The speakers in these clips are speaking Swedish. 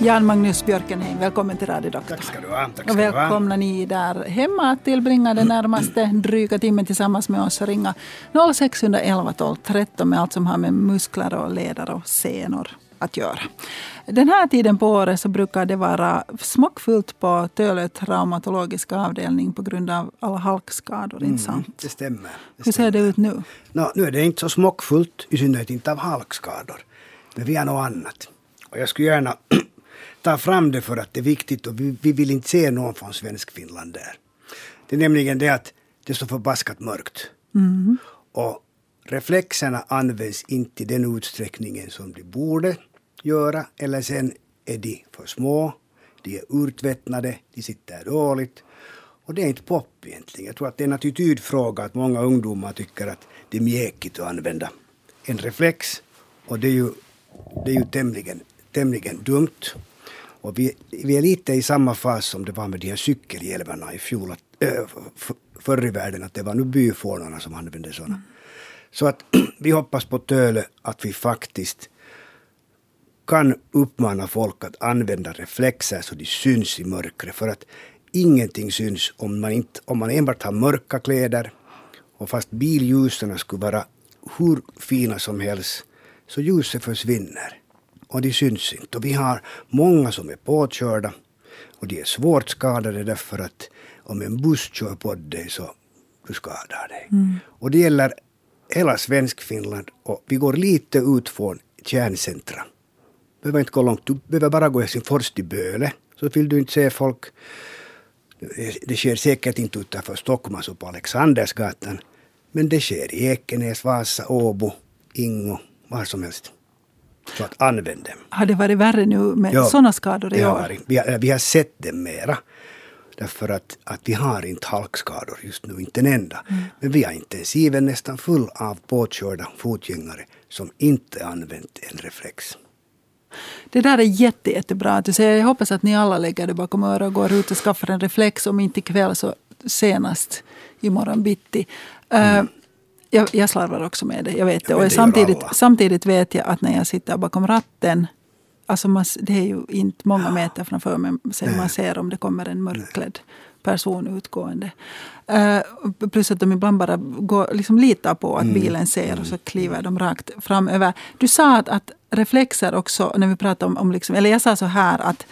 Jan Magnus Björkenheim, välkommen till Radio Doktor. Tack ska du ha. Tack och välkomna ni där hemma att tillbringa den närmaste dryga timmen tillsammans med oss ringa 0611 12 13 med allt som har med muskler och leder och senor att göra. Den här tiden på året så brukar det vara smockfullt på Tölö traumatologiska avdelning på grund av alla halkskador, inte sant? Det stämmer. Det Hur ser det ut nu? Nå, nu är det inte så smockfullt, i synnerhet inte av halkskador. Men vi har något annat. Och jag skulle gärna ta fram det för att det är viktigt och vi, vi vill inte se någon från Svenskfinland där. Det är nämligen det att det är så förbaskat mörkt. Och reflexerna används inte i den utsträckningen som de borde göra. Eller sen är de för små, de är urtvättnade, de sitter dåligt. Och det är inte pop egentligen. Jag tror att det är en attitydfråga att många ungdomar tycker att det är mjäkigt att använda en reflex. Och det är ju, det är ju tämligen, tämligen dumt. Och vi, vi är lite i samma fas som det var med de här cykelhjälmarna i fjol. Att, äh, förr i världen att det var nu byfånarna som använde sådana. Så att vi hoppas på Töle, att vi faktiskt kan uppmana folk att använda reflexer så de syns i mörkret. För att ingenting syns om man, inte, om man enbart har mörka kläder. Och fast billjusen skulle vara hur fina som helst så ljuset försvinner. Och de syns inte. Och vi har många som är påkörda. Och de är svårt skadade därför att om en buss kör på dig så du skadar dig. Och det gäller hela Svenskfinland och vi går lite ut från kärncentra. behöver inte gå långt, du behöver bara gå Helsingfors till Böle så vill du inte se folk. Det sker säkert inte utanför Stockholm, alltså på Alexandersgatan. Men det sker i Ekenäs, Vasa, Åbo, Ingo, var som helst. Så att använd dem. Har det varit värre nu med Ja, sådana skador i det har år? varit. Vi, har, vi har sett dem mera. Därför att, att vi har inte halkskador just nu, inte en enda. Mm. Men vi har intensiven nästan full av påkörda fotgängare som inte använt en reflex. Det där är jätte, jättebra att du säger. Jag hoppas att ni alla lägger det bakom örat och går ut och skaffar en reflex. Om inte ikväll så senast imorgon bitti. Eh, jag, jag slarvar också med det, jag vet det. Mm. Ja, och det samtidigt, samtidigt vet jag att när jag sitter bakom ratten Alltså man, det är ju inte många meter framför mig sen man ser om det kommer en mörkklädd person utgående. Eh, plus att de ibland bara går, liksom litar på att Mm. bilen ser och så kliver de rakt framöver. Du sa att, att reflexer också, när vi pratade om, om liksom, eller jag sa så här att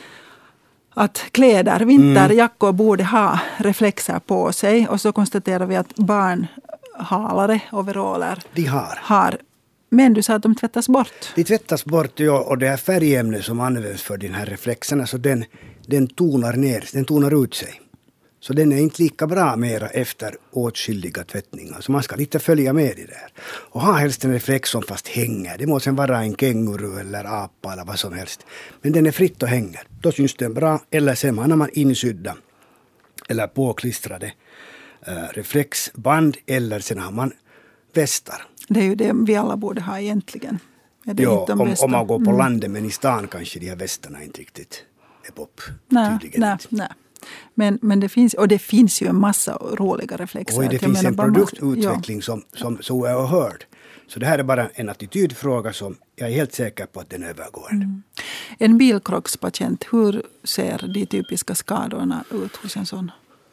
att kläder, vinterjackor borde ha reflexer på sig. Och så konstaterar vi att barnhalare, overaller, De har. har. Men du sa att de tvättas bort. De tvättas bort ja, och det här färgämnet som används för de här reflexerna så den, den tonar ner, den tonar ut sig. Så den är inte lika bra mera efter åtskilliga tvättningar. Så man ska lite följa med i det här. Och ha helst en reflex som fast hänger. Det må sen vara en känguru eller apa eller vad som helst. Men den är fritt och hänger. Då syns den bra. Eller sen har man insydda eller påklistrade reflexband. Eller sen har man västar. Det är ju det vi alla borde ha egentligen. Är det Ja, om, om man går på Mm. landet men i stan kanske de här västarna inte riktigt är pop. Nej, nej, nej. Men, men det finns, och det finns ju en massa roliga reflexer. Och det finns en produktutveckling som, som så är oerhörd. Så det här är bara en attitydfråga som jag är helt säker på att den är övergående. Mm. En bilkrockspatient, hur ser de typiska skadorna ut hos en sån?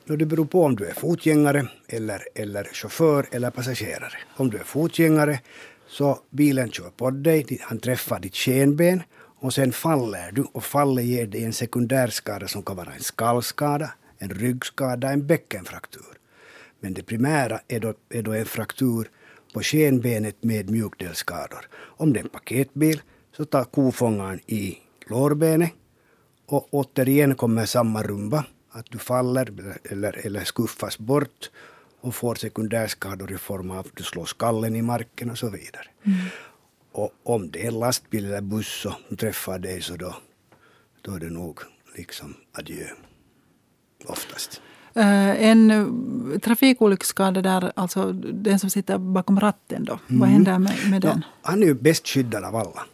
Och det beror på om du är fotgängare eller, eller chaufför eller passagerare. Om du är fotgängare så bilen kör på dig, han träffar ditt skenben och sen faller du och fallet ger dig en sekundärskada som kan vara en skallskada, en ryggskada, en bäckenfraktur. Men det primära är då, är då en fraktur på skenbenet med mjukdelsskador. Om det är en paketbil så tar kofångaren i lårbenet och återigen kommer samma rumba, att du faller eller, eller skuffas bort och får sekundärskador i form av att du slår skallen i marken och så vidare. Och om det är en lastbil eller buss som träffar dig så då, då är det nog liksom adjö. Oftast. Eh, en eh, trafikolycksskada där, alltså den som sitter bakom ratten då. Vad händer med, med den? Mm. Ja, han är ju bäst skyddad av alla.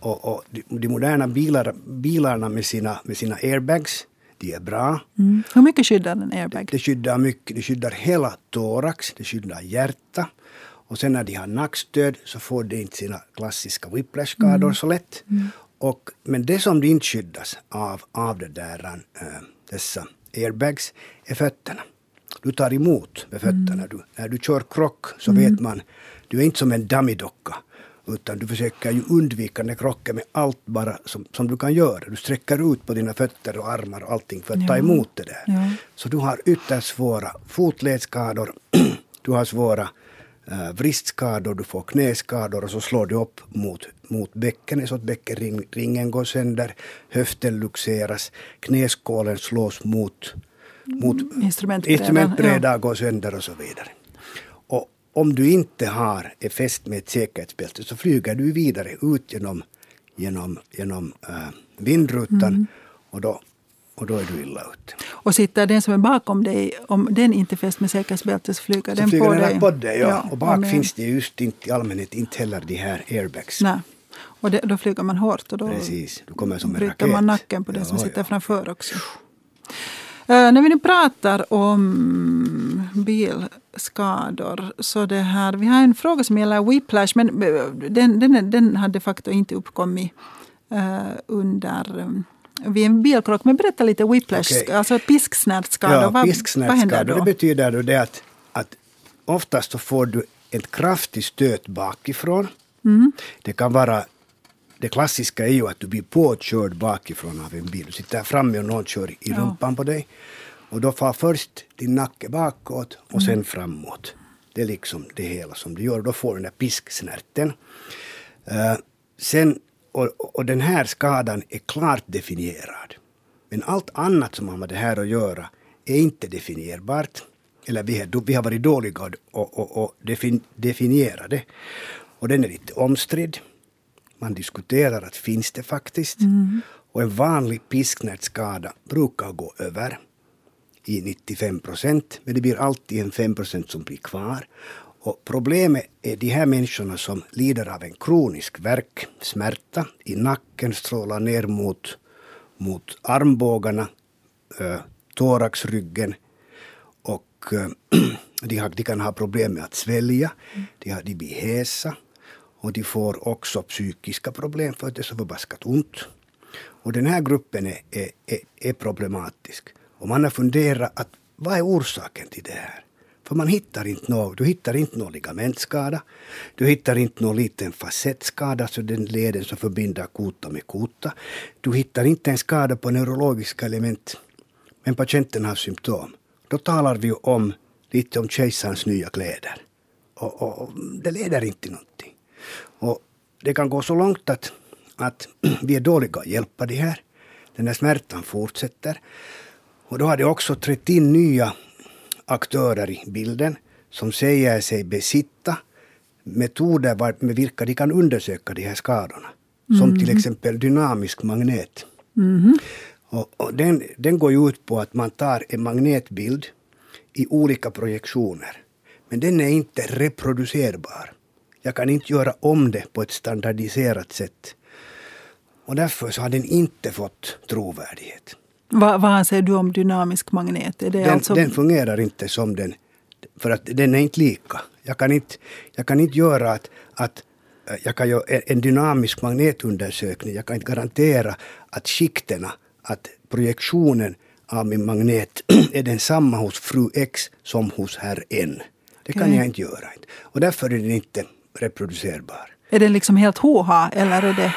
Och, och de, de moderna bilar, bilarna med sina, med sina airbags, de är bra. Mm. Hur mycket skyddar en airbag? Det skyddar mycket. Det skyddar hela thorax, det skyddar hjärta. Och sen när de har nackstöd så får de inte sina klassiska whiplash-skador så lätt. Och, men det som inte skyddas av, av det där, äh, dessa airbags är fötterna. Du tar emot med fötterna. Mm. Du, när du kör krock så mm. vet man, du är inte som en dummydocka. Utan du försöker ju undvika den krocken med allt bara som, som du kan göra. Du sträcker ut på dina fötter och armar och allting för att ja. ta emot det där. Ja. Så du har ytterst svåra fotledsskador, du har svåra uh, vristskador, du får knäskador och så slår du upp mot, mot bäckenet så att bäckenringen går sönder, höften luxeras, knäskålen slås mot, mot instrumentbrädan, instrumentbräda ja. går sönder och så vidare. Om du inte har är fäst med ett säkerhetsbälte så flyger du vidare ut genom, genom, genom uh, vindrutan mm. och då och då är du illa ute. Och sitter den som är bakom dig, om den inte är fäst med säkerhetsbälte så flyger så den flyger på den dig? på dig, ja. ja och bak men... finns det just inte i allmänhet inte heller de här airbags. Nej. Och det, då flyger man hårt och då Precis, du kommer som en bryter raket. man nacken på den ja, som sitter ja. framför också. Uh, när vi nu pratar om bilskador så det här, vi har en fråga som gäller whiplash men eh, den, den, den hade de facto inte uppkommit uh, under vid en bilkrock. Men berätta lite whiplash, okay. alltså pisksnärtskada. Ja, vad, vad händer då? Det betyder då det att, att oftast så får du en kraftig stöt bakifrån. Mm. Det kan vara det klassiska är ju att du blir påkörd bakifrån av en bil. Du sitter framme och någon kör i rumpan ja. på dig. Och då far först din nacke bakåt och sen mm. framåt. Det är liksom det hela som du gör. Då får du den där pisksnärten. Uh, sen och, och den här skadan är klart definierad. Men allt annat som har med det här att göra är inte definierbart. Eller vi, är, vi har varit dåliga att och, och, och defin, definiera det. Och den är lite omstridd. Man diskuterar att finns det faktiskt. Mm. Och en vanlig pisknärtskada brukar gå över i 95 procent. Men det blir alltid en 5 procent som blir kvar. Och problemet är de här människorna som lider av en kronisk värk, smärta i nacken, strålar ner mot, mot armbågarna, äh, thoraxryggen och äh, de, har, de, kan ha problem med att svälja, de, har, de blir hesa och de får också psykiska problem för att det är så förbaskat ont. Och den här gruppen är, är, är, problematisk. Och man har funderat att vad är orsaken till det här? För man hittar inte något, du hittar inte någon ligamentskada. Du hittar inte någon liten facettskada, så den leden som förbinder kota med kota. Du hittar inte en skada på neurologiska element. Men patienten har symptom. Då talar vi om lite om kejsarens nya kläder. Och, och, och, det leder inte till någonting. Och det kan gå så långt att, att vi är dåliga att hjälpa det här. Den här smärtan fortsätter. Och då har det också trätt in nya aktörer i bilden som säger sig besitta metoder med vilka de kan undersöka de här skadorna. Mm. Som till exempel dynamisk magnet. Mm. Och, och den, den går ut på att man tar en magnetbild i olika projektioner. Men den är inte reproducerbar. Jag kan inte göra om det på ett standardiserat sätt. Och därför så har den inte fått trovärdighet. Va, vad anser du om dynamisk magnet? Är det den, alltså... den fungerar inte som den, för att den är inte lika. Jag kan inte, jag kan inte göra att, att eh, jag kan göra en dynamisk magnetundersökning. Jag kan inte garantera att skiktena, att projektionen av min magnet är densamma hos fru X som hos herr N. Det kan okay. jag inte göra. Och därför är den inte reproducerbar. Är den liksom helt HH eller är det?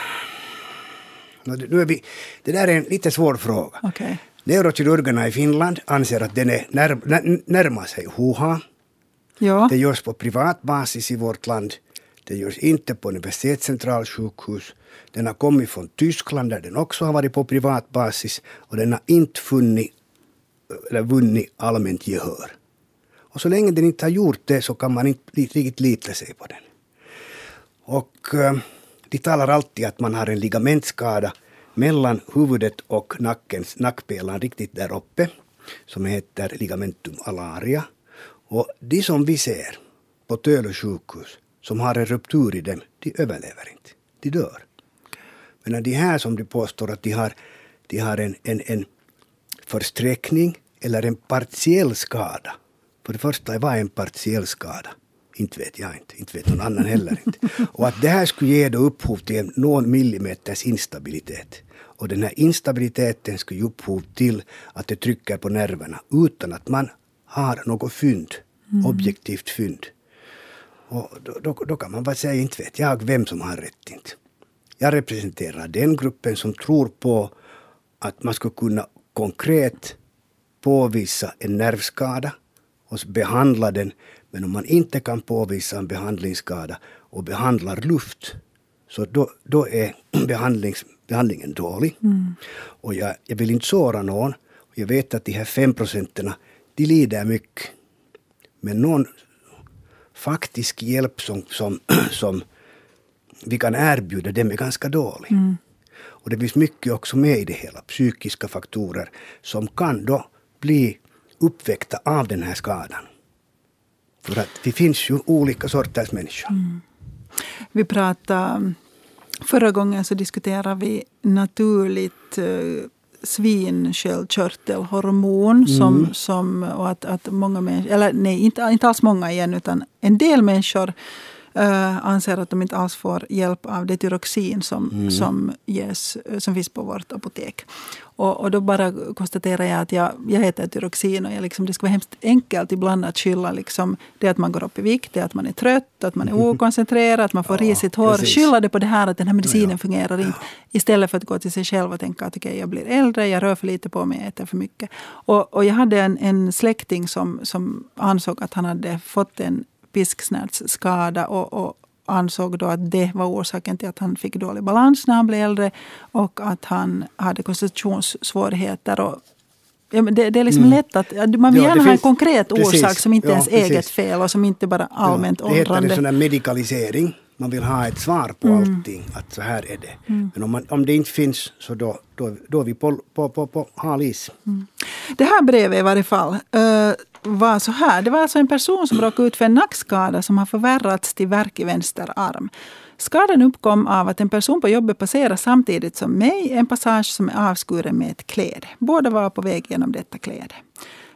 Nu är vi, det där är en lite svår fråga. Okay. Neurokirurgerna i Finland anser att den är när, när, närmar sig HUHA. Ja. Det görs på privat basis i vårt land. Det görs inte på universitetscentralsjukhus. Den har kommit från Tyskland där den också har varit på privat basis och den har inte funnit eller vunnit allmänt gehör. Och så länge den inte har gjort det så kan man inte riktigt lita sig på den. Och eh, de talar alltid att man har en ligamentskada mellan huvudet och nackens, nackpelan riktigt där uppe, som heter ligamentum alaria. Och de som vi ser på Tölö sjukhus, som har en ruptur i dem, de överlever inte. De dör. Men de här som de påstår att de har, de har en, en, en försträckning eller en partiell skada. För det första, vad är en partiell skada? Inte vet jag inte, inte vet någon annan heller inte. Och att det här skulle ge då upphov till någon millimeters instabilitet. Och den här instabiliteten skulle ge upphov till att det trycker på nerverna utan att man har något fynd, mm. objektivt fynd. Och då, då, då, kan man bara säga, inte vet jag vem som har rätt inte. Jag representerar den gruppen som tror på att man skulle kunna konkret påvisa en nervskada och behandla den. Men om man inte kan påvisa en behandlingsskada och behandlar luft så då, då är behandlings, behandlingen dålig. Mm. Och jag, jag vill inte såra någon. Jag vet att de här fem procenten, de lider mycket. Men någon faktisk hjälp som, som, som vi kan erbjuda dem är ganska dålig. Mm. Och det finns mycket också med i det hela, psykiska faktorer som kan då bli uppväckta av den här skadan. För att det finns ju olika sorters människor. Mm. Vi pratade, förra gången så diskuterade vi naturligt uh, svinsköldkörtelhormon. Mm. Som, som, och att, att många människor, eller nej, inte, inte alls många igen, utan en del människor uh, anser att de inte alls får hjälp av det tyroxin som, mm. som, ges, som finns på vårt apotek. Och, och då bara konstaterar jag att jag, jag äter tyroxin och jag liksom, det ska vara hemskt enkelt ibland att skylla liksom, det att man går upp i vikt, det att man är trött, att man är okoncentrerad, att man får ja, risigt hår. Precis. Skylla det på det här att den här medicinen ja, fungerar inte. Istället för att gå till sig själv och tänka att okay, jag blir äldre, jag rör för lite på mig, jag äter för mycket. Och, och jag hade en, en släkting som, som ansåg att han hade fått en pisksnärtsskada och, och ansåg då att det var orsaken till att han fick dålig balans när han blev äldre och att han hade koncentrationssvårigheter. Och, ja, det, det är liksom mm. lätt att... Man vill ja, gärna ha en konkret orsak precis, som inte är ja, ens precis. eget fel och som inte bara allmänt ja, det åldrande. Det heter en sån medikalisering. Man vill ha ett svar på mm. allting, att så här är det. Mm. Men om, man, om det inte finns så då, då, då är vi på, på, på, på hal is. Mm. Det här brevet i varje fall. Uh, var så här. Det var alltså en person som råkade ut för en nackskada som har förvärrats till värk i vänster arm. Skadan uppkom av att en person på jobbet passerade samtidigt som mig en passage som är avskuren med ett kläde. Båda var på väg genom detta kläde.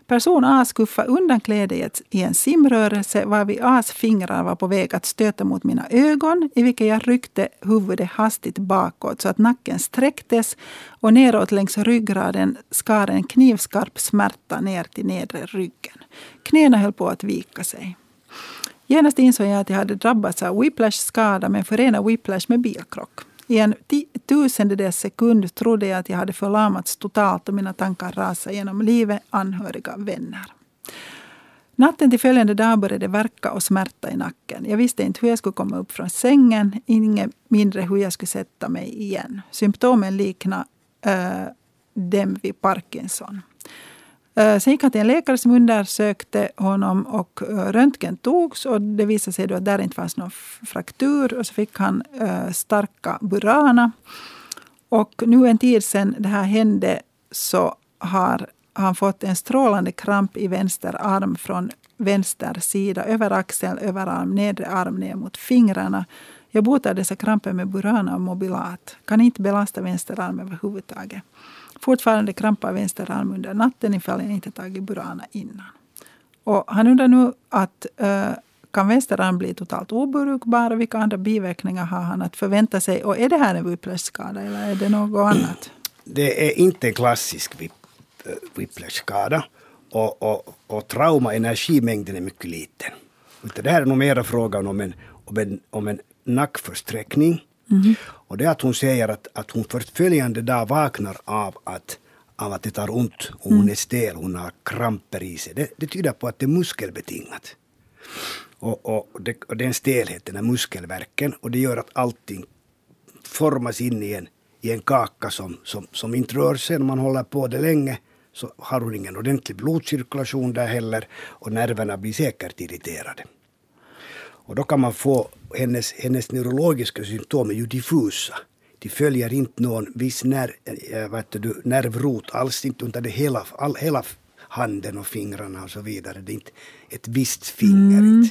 Person A skuffade undan klädet i en simrörelse varvid A's fingrar var på väg att stöta mot mina ögon i vilket jag ryckte huvudet hastigt bakåt så att nacken sträcktes och neråt längs ryggraden skar en knivskarp smärta ner till nedre ryggen. Knäna höll på att vika sig. Genast insåg jag att jag hade drabbats av whiplash-skada men förenade whiplash med bilkrock. I en tusendels sekund trodde jag att jag hade förlamats totalt och mina tankar rasade genom livet, anhöriga, vänner. Natten till följande dag började det verka och smärta i nacken. Jag visste inte hur jag skulle komma upp från sängen, inget mindre hur jag skulle sätta mig igen. Symptomen liknade äh, dem vid Parkinson. Eh, sen gick han till en läkare som undersökte honom och eh, röntgen togs och det visade sig då att där inte fanns någon fraktur. Och så fick han eh, starka burana. Och nu en tid sedan det här hände så har han fått en strålande kramp i vänster arm från vänster sida, över axeln, överarm, nedre arm ner mot fingrarna. Jag botar dessa kramper med Burana och Mobilat. Kan inte belasta vänster arm överhuvudtaget. Fortfarande krampar vänster arm under natten ifall jag inte tagit Burana innan. Och han undrar nu att uh, kan vänster arm bli totalt obrukbar och vilka andra biverkningar har han att förvänta sig? Och är det här en whiplash-skada eller är det något annat? Det är inte en klassisk eh, whiplash-skada. Och, och, och trauma, energimängden är mycket liten. Det här är nog mera frågan om en, om en, om en nackförsträckning Mm. Och det är att hon säger att, att hon följande dag vaknar av att, av att det tar ont och hon mm. är stel, hon har kramper i sig. Det, det tyder på att det är muskelbetingat. Och, och, det, och den stelheten, här muskelverken, och det gör att allting formas in i en, i en kaka som, som, som inte rör sig när man håller på det länge så har hon ingen ordentlig blodcirkulation där heller och nerverna blir säkert irriterade. Och då kan man få, hennes, hennes neurologiska symptom är ju diffusa. De följer inte någon viss nerv, äh, vet du, nervrot alls, inte under det hela, all, hela handen och fingrarna och så vidare. Det är inte ett visst finger. Mm.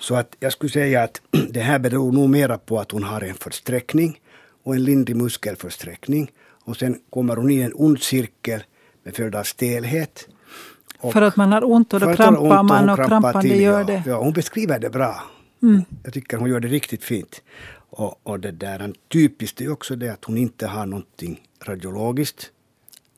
Så att jag skulle säga att det här beror nog mera på att hon har en försträckning och en lindrig muskelförsträckning. Och sen kommer hon i en ond cirkel med följd av stelhet För att man har ont och då krampar man hon och krampar krampande till, gör ja. det. Mm. Ja, hon beskriver det bra. Jag tycker hon gör det riktigt fint. Och, och det där typiskt är också det att hon inte har någonting radiologiskt.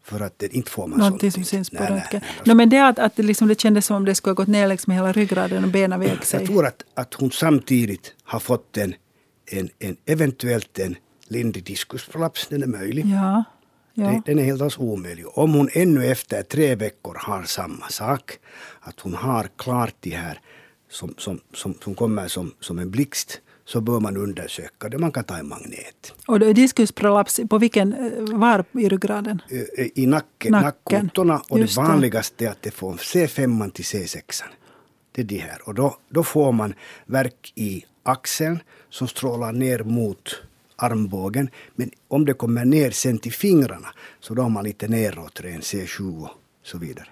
För att det inte får man Någonting som syns på Nej, nej, röntgen. nej. No, men det att, att det, liksom, det kändes som om det skulle ha gått ner liksom hela ryggraden och benen vek sig. Jag tror att, att hon samtidigt har fått en, en, en eventuellt en lindrig diskusprolaps. Den är möjlig. Ja. Ja. Den, är helt omöjlig. Om hon ännu efter tre veckor har samma sak, att hon har klart det här som, som, som, som kommer som, som en blixt, så bör man undersöka det. Man kan ta en magnet. Och diskusprolaps på vilken, eh, var i ryggraden? Ö, ö, I nacken, nackkotorna och Just det det. vanligaste är att det får C5 till C6. Det är de här. Och då, då får man verk i axeln som strålar ner mot armbågen. Men om det kommer ner sen till fingrarna så då har man lite neråt, ren C7 och så vidare.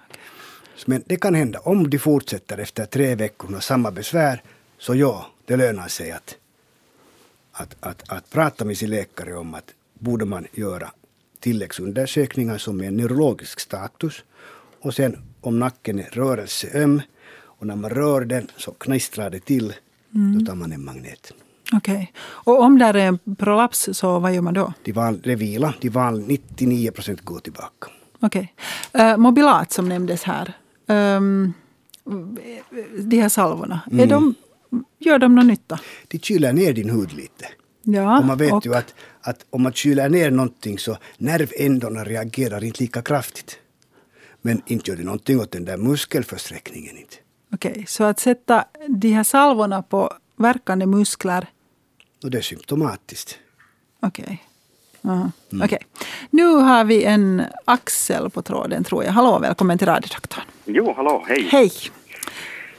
Men det kan hända. Om de fortsätter efter tre veckor med samma besvär så ja, det lönar sig att, att, att, att prata med sin läkare om att borde man göra tilläggsundersökningar som är en neurologisk status. Och sen om nacken är rörelseöm och när man rör den så knistrar det till. Då tar man en magnet. Okej. Och om där är en prolaps, så vad gör man då? De van, det vila, de van 99 procent går tillbaka. Okej. Eh, mobilat som nämndes här. Ehm, de här salvorna, är Mm. de, gör de någon nytta? De kyler ner din hud lite. Ja, och man vet och, ju att, att om man kyler ner någonting så nervändorna reagerar inte lika kraftigt. Men inte gör det någonting åt den där muskelförsträckningen. Inte. Okej, så att sätta de här salvorna på verkande muskler, Och det är symptomatiskt. okej. Aha. Mm. Okej. Nu har vi en Axel på tråden tror jag. Hallå, välkommen till radiodoktorn. Jo, hallå, hej. Hej!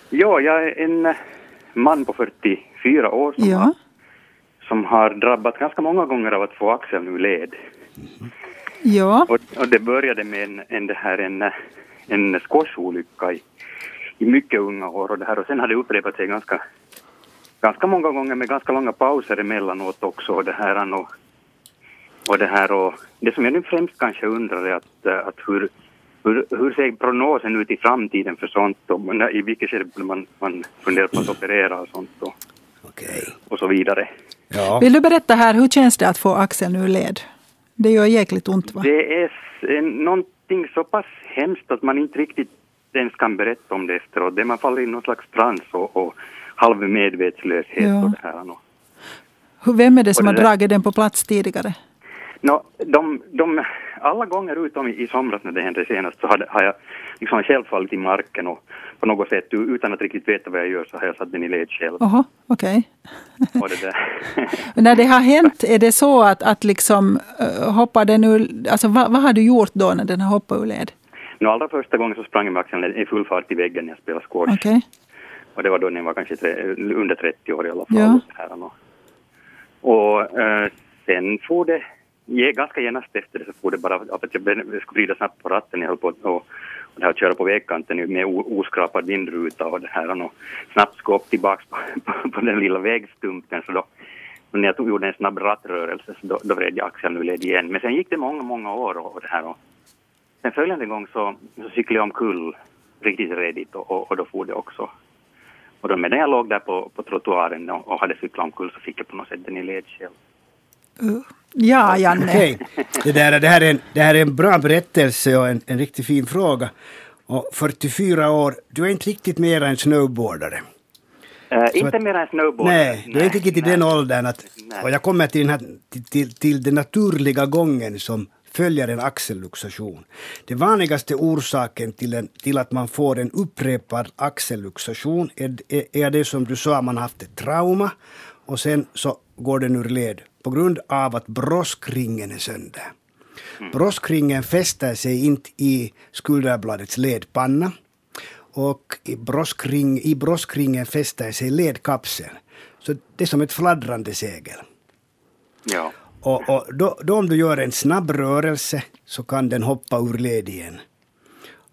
Ja, jag är en man på 44 år som, Ja, har, som har drabbat ganska många gånger av att få axeln ur led. ja, Och, och det började med en, en, det här, en, en squasholycka i, i mycket unga år och, det här, och sen har det upprepat sig ganska, ganska många gånger med ganska långa pauser emellanåt också. Och det, här, och, och det, här, och det som jag nu främst kanske undrar är att, eh, att hur, hur, hur ser prognosen ut i framtiden för sånt? Och när, I vilket skede man, man funderar på att operera och sånt och, Okej. och så vidare. Ja. Vill du berätta här, hur känns det att få axeln ur led? Det gör jäkligt ont va? Det är eh, någonting så pass hemskt att man inte riktigt ens kan berätta om det efteråt. Det man faller i någon slags trans och, och halv medvetslöshet Ja. och det här. Hur- Vem är det som har dragit den på plats tidigare? Nå, de, de, alla gånger utom i, i somras när det hände senast så hade, har jag liksom själv fallit i marken och på något sätt utan att riktigt veta vad jag gör så har jag satt den i led själv. Oho, okej. Och det. När det har hänt, är det så att, att liksom uh, hoppar den ur... Alltså vad, vad har du gjort då när den har hoppat ur led? Nå, allra första gången så sprang jag med axeln i full fart i väggen när jag spelade squash. Okej. Och det var då när jag var kanske tre, under 30 år i alla fall. Ja. Och, och, eh, sen får det, ge, ganska genast efter det så får det bara av att jag skulle vrida snabbt på ratten. Jag höll på och, och det här att köra på vägkanten med oskrapad vindruta och det här. Och snabbt skulle upp tillbaks på, på, på den lilla vägstumpen. Så då, när jag tog, gjorde en snabb rattrörelse så då, då vred jag axeln ur led igen. Men sen gick det många, många år och, det här. Och, sen följande gång så, så cyklade jag omkull riktigt redigt och, och, och då får det också. Och då medan jag låg där på, på trottoaren och, och hade cyklat omkull så fick jag på något sätt den i led själv. Uh, Ja, Janne. Okej. Det, där, det, här är en, det här är en bra berättelse och en, en riktigt fin fråga. Och 44 år, du är inte riktigt mer än snowboardare. Så inte att- mer än snowboard. Nej, du är inte riktigt i den åldern. Att, Nej. och jag kommer till, den här, till, till, till den naturliga gången som följer en axelluxation. Den vanligaste orsaken till, en, till att man får en upprepad axelluxation är, är, det som du sa, man har haft ett trauma och sen så går den ur led på grund av att broskringen är sönder. Broskringen fäster sig inte i skulderbladets ledpanna och i, broskring, i broskringen fäster sig ledkapseln. Så det är som ett fladdrande segel. Ja. Och, och då, då om du gör en snabb rörelse så kan den hoppa ur led igen.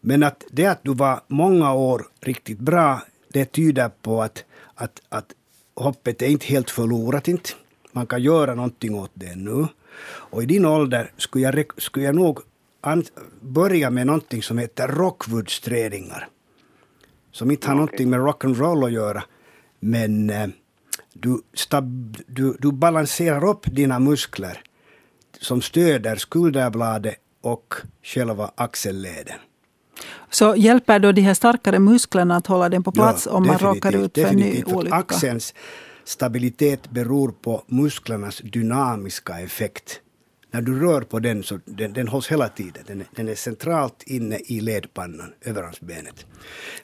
Men att det att du var många år riktigt bra, det tyder på att, att, att hoppet är inte helt förlorat. Inte. Man kan göra någonting åt det nu. Och i din ålder skulle jag, skulle jag nog börja med någonting som heter Rockwoodsträningar. Som inte har Okej. någonting med rock'n'roll att göra. Men eh, du, stab, du, du balanserar upp dina muskler som stöder skulderbladet och själva axelleden. Så hjälper då de här starkare musklerna att hålla den på plats Ja, om man råkar ut för en ny olycka? Axelns stabilitet beror på musklernas dynamiska effekt. När du rör på den så den, den hålls hela tiden. Den, är- den är centralt inne i ledpannan, överarmsbenet.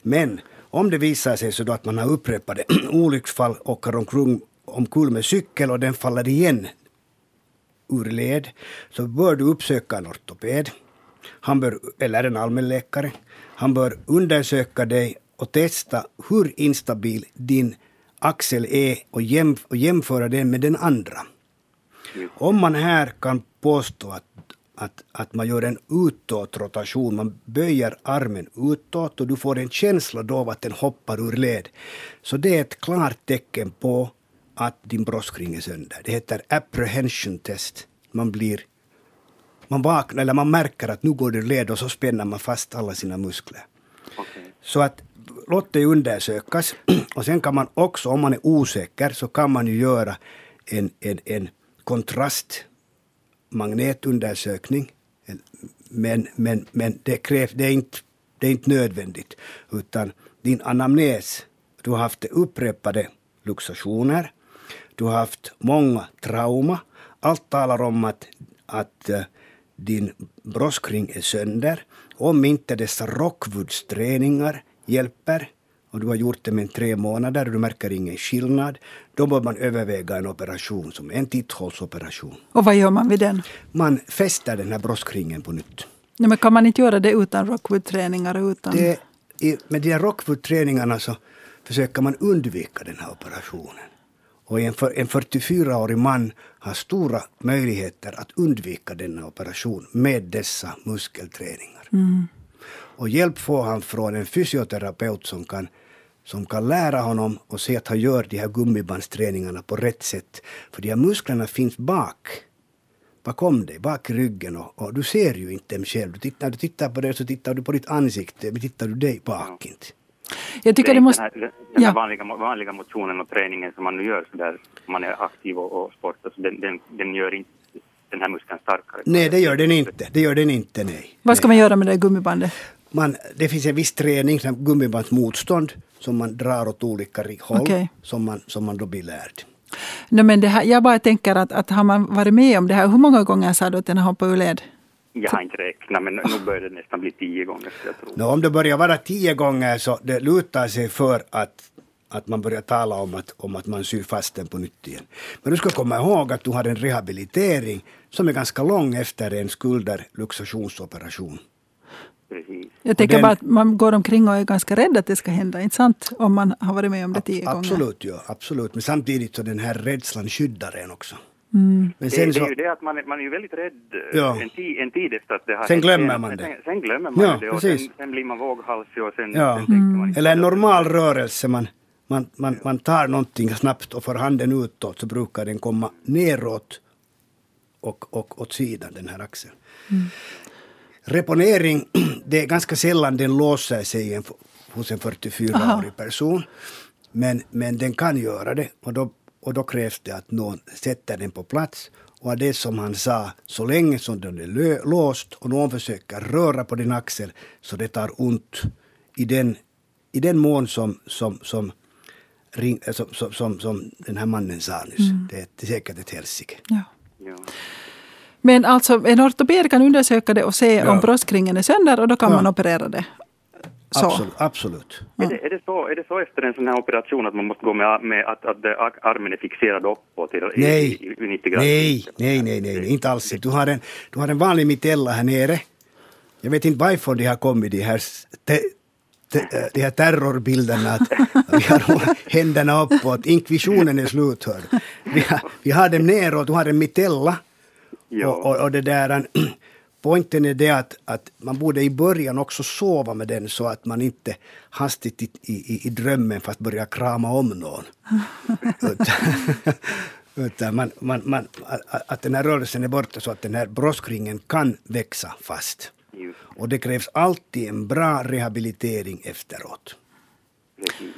Men om det visar sig så att man har upprepade olycksfall, åker omkring, omkull med cykel och den faller igen ur led så bör du uppsöka en ortoped han bör, eller en allmänläkare. Han bör undersöka dig och testa hur instabil din axel är och, jäm, och jämföra den med den andra. Om man här kan påstå att, att, att man gör en utåtrotation, man böjer armen utåt och du får en känsla då av att den hoppar ur led, så det är ett klart tecken på att din bröstring är sönder. Det heter apprehension test. Man blir man vaknar eller man märker att nu går det led och så spänner man fast alla sina muskler. Okej. Så att låt det undersökas. Och sen kan man också, om man är osäker, så kan man ju göra en, en, en magnetundersökning, Men, men, men det, krävs, det, är inte, det är inte nödvändigt. Utan din anamnes, du har haft upprepade luxationer, du har haft många trauma. Allt talar om att, att eh, din broskring är sönder. Om inte dessa Rockwoodsträningar hjälper och du har gjort det med tre månader och du märker ingen skillnad, då bör man överväga en operation som en titthålsoperation. Och vad gör man vid den? Man fäster den här bröstkringen på nytt. Nej, men kan man inte göra det utan Rockwood-träningar? Utan... Det, i, med de här Rockwood-träningarna så försöker man undvika den här operationen. Och en, för, en 44-årig man har stora möjligheter att undvika denna operation med dessa muskelträningar. Och hjälp får han från en fysioterapeut som kan, som kan lära honom och se att han gör de här gummibandsträningarna på rätt sätt. För de här musklerna finns bak, bakom dig, bak i ryggen och, och du ser ju inte dem själv. Du tittar, när du tittar på det så tittar du på ditt ansikte, men tittar du dig bak inte. Jag tycker är det inte måste... Den här, den här Ja. vanliga, vanliga motionen och träningen som man nu gör så där, om man är aktiv och, och sportar, så den, den, den gör inte den här muskeln starkare. Nej, det gör den inte. Det gör den inte, nej. Vad ska man göra med det gummibandet? Man, det finns en viss träning, som gummibandsmotstånd, som man drar åt olika håll, Okej. som, man, som man då blir lärd. No, men det här, jag bara tänker att, att har man varit med om det här, hur många gånger sa du att den har hoppat ur led? Jag har inte räknat, men nu börjar det nästan bli tio gånger, jag tror. Nå, om det börjar vara tio gånger så det lutar sig för att, att man börjar tala om att, om att man syr fast den på nytt igen. Men du ska komma ihåg att du har en rehabilitering som är ganska lång efter en skulderluxationsoperation. Precis. Jag tänker den- bara att man går omkring och är ganska rädd att det ska hända, inte sant? Om man har varit med om det tio gånger. Absolut, ja, absolut. Men samtidigt så den här rädslan skyddar en också. Mm. Men Det, sen det så, är ju det att man, är- man är ju väldigt rädd eh, Ja. en, tid, en tid efter att det har Sen glömmer man det. Sen, sen glömmer man Ja, det och sen, sen blir man våghalsig och sen, Ja. sen tänker man inte eller en det. normal rörelse, man, man, man, man tar någonting snabbt och får handen utåt så brukar den komma neråt och, och åt sidan, den här axeln. Reponering, det är ganska sällan den låser sig en, hos en 44-årig person. Men, men den kan göra det och då, och då krävs det att någon sätter den på plats. Och det som han sa, så länge som den är lö, låst och någon försöker röra på din axel så det tar ont i den, i den mån som, som, som, ring, som, som, som, den här mannen sa nyss. Det, är- det är säkert ett helsike. Ja. Ja. Men alltså, en ortoped kan undersöka det och se Ja. om bröstkringen är sönder och då kan Ja. man operera det. Så. Absolut. absolut. Är, det, är, det så, är det så efter en sån här operation att man måste gå med, med att, att det- ar- armen är fixerad uppåt i, Nej. i, i 90 grader? Nej, nej, nej, nej, nej, inte alls. Du har en, du har en vanlig mitella här nere. Jag vet inte varifrån de har kommit, de här, te, te, äh, de här terrorbilderna. Att vi har händerna uppåt, inkvisionen är slut. Vi, har, vi har dem neråt, du har en mitella. Ja. Och, och, och det där, poängen är det att, att man borde i början också sova med den så att man inte hastigt i, i, i drömmen fast börjar krama om någon. Utan- man, man, man, att, att den här rörelsen är borta så att den här broskringen kan växa fast. Just, Och det krävs alltid en bra rehabilitering efteråt. precis.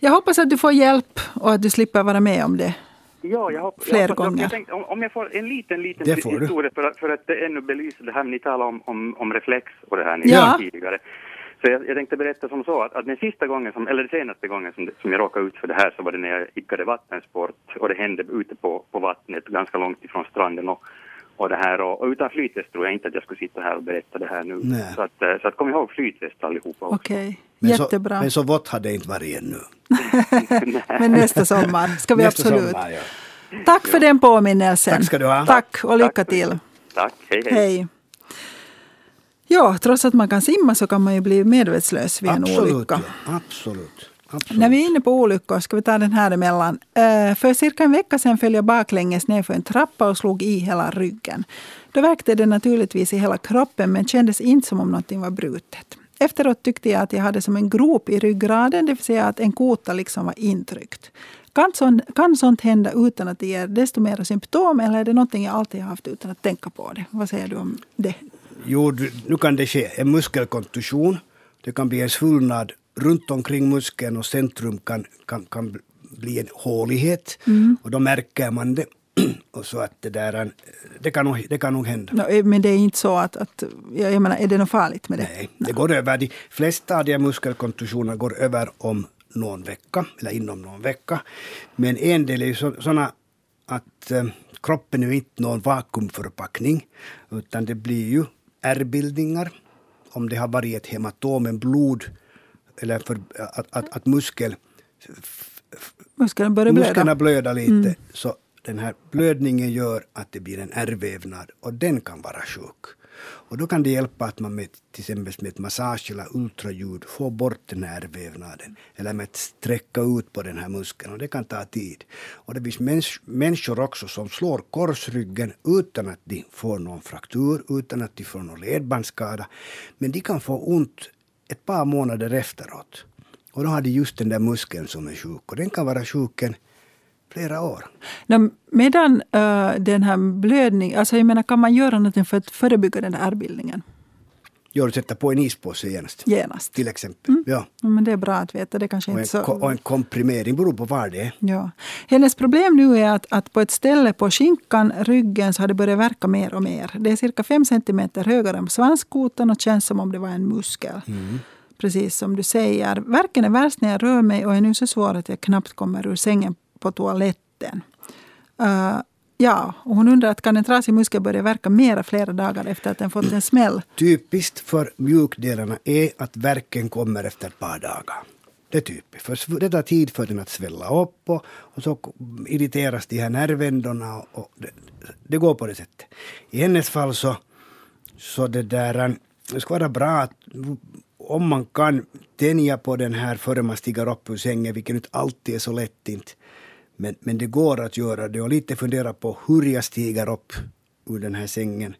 Jag hoppas att du får hjälp och att du slipper vara med om det. Ja, jag hoppas, Fler jag hoppas, gånger. Jag tänkte, om, om jag får en liten, liten Det får du. historia för, att- för att ännu belysa det här ni talade om, om, om reflex och det här ni Ja. tidigare. Så jag, jag tänkte berätta som så att, att den sista gången, som, eller den senaste gången som, som jag råkade ut för det här så var det när jag idkade vattensport och det hände ute på, på vattnet ganska långt ifrån stranden och, och det här och, och utan flytväst tror jag inte att jag skulle sitta här och berätta det här nu. Nej. Så att, eh, så att kom ihåg flytväst allihopa också. Okej, Men jättebra. Så, men så vått hade det inte varit ännu. Men nästa sommar ska vi Nästa absolut. sommar, ja. Tack för den påminnelsen. Tack ska du ha. Tack och lycka Tack till. Tack, hej hej. Hej. Ja, trots att man kan simma så kan man ju bli medvetslös vid en Absolut, olycka. ja. absolut. absolut. När vi är inne på olyckor ska vi ta den här emellan. Eh, För cirka en vecka sedan föll jag baklänges ner för en trappa och slog i hela ryggen. Då verkte det naturligtvis i hela kroppen men kändes inte som om någonting var brutet. Efteråt tyckte jag att jag hade som en grop i ryggraden, det vill säga att en kota liksom var intryckt. Kan, sån, kan sånt hända utan att det ger desto mer symptom eller är det någonting jag alltid har haft utan att tänka på det? Vad säger du om det? Jo, nu kan det ske en muskelkontusion. Det kan bli en svullnad runt omkring muskeln och centrum kan, kan, kan bli en hålighet. Och då märker man det. Och så att det, där, är- det, kan nog, det kan nog hända. Nå, eh, Men det är inte så att, att jag menar, är det något farligt med det? Nej, det går över. De flesta av de här muskelkontusionerna går över om någon vecka, eller inom någon vecka. Men en del är ju så, sådana att eh, kroppen är inte någon vakuumförpackning, utan det blir ju ärrbildningar. Om det har varit ett hematom, en blod, eller för, att, att, att muskel, Muskeln börjar blöda. musklerna blöder lite. Så den här blödningen gör att det blir en ärrvävnad och den kan vara sjuk. Och då kan det hjälpa att man med till exempel med ett massage eller ultraljud får bort den här ärrvävnaden. Eller med att sträcka ut på den här muskeln och det kan ta tid. Och det finns mäns- människor också som slår korsryggen utan att de får någon fraktur, utan att de får någon ledbandsskada. Men de kan få ont ett par månader efteråt. Och då har de just den där muskeln som är sjuk. Och den kan vara sjuken flera år. Medan eh, den här blödningen, alltså jag menar kan man göra något för att förebygga den där ärrbildningen Gör du sätta på en ispåse genast. genast? Till exempel. Ja. Ja, men det är bra att veta, det kanske Och en, inte så... och en komprimering beror på var det är. Ja. Hennes problem nu är att, att på ett ställe på skinkan, ryggen, så har det börjat verka mer och mer. Det är cirka fem centimeter högre än svanskotan och känns som om det var en muskel. Precis som du säger. Verken är värst när jag rör mig och är nu så svår att jag knappt kommer ur sängen på toaletten. Uh, ja, och hon undrar att kan en trasig muskel börja verka mera flera dagar efter att den fått en smäll? Typiskt för mjukdelarna är att verken kommer efter ett par dagar. Det är typiskt. För det tar tid för den att svälla upp och, och så irriteras de här nervändorna. Och, och det, det går på det sättet. I hennes fall så, så det där, det skulle vara bra att om man kan tänja på den här före man stiger upp ur sängen, vilket inte alltid är så lätt inte. Men, men det går att göra det och lite fundera på hur jag stiger upp ur den här sängen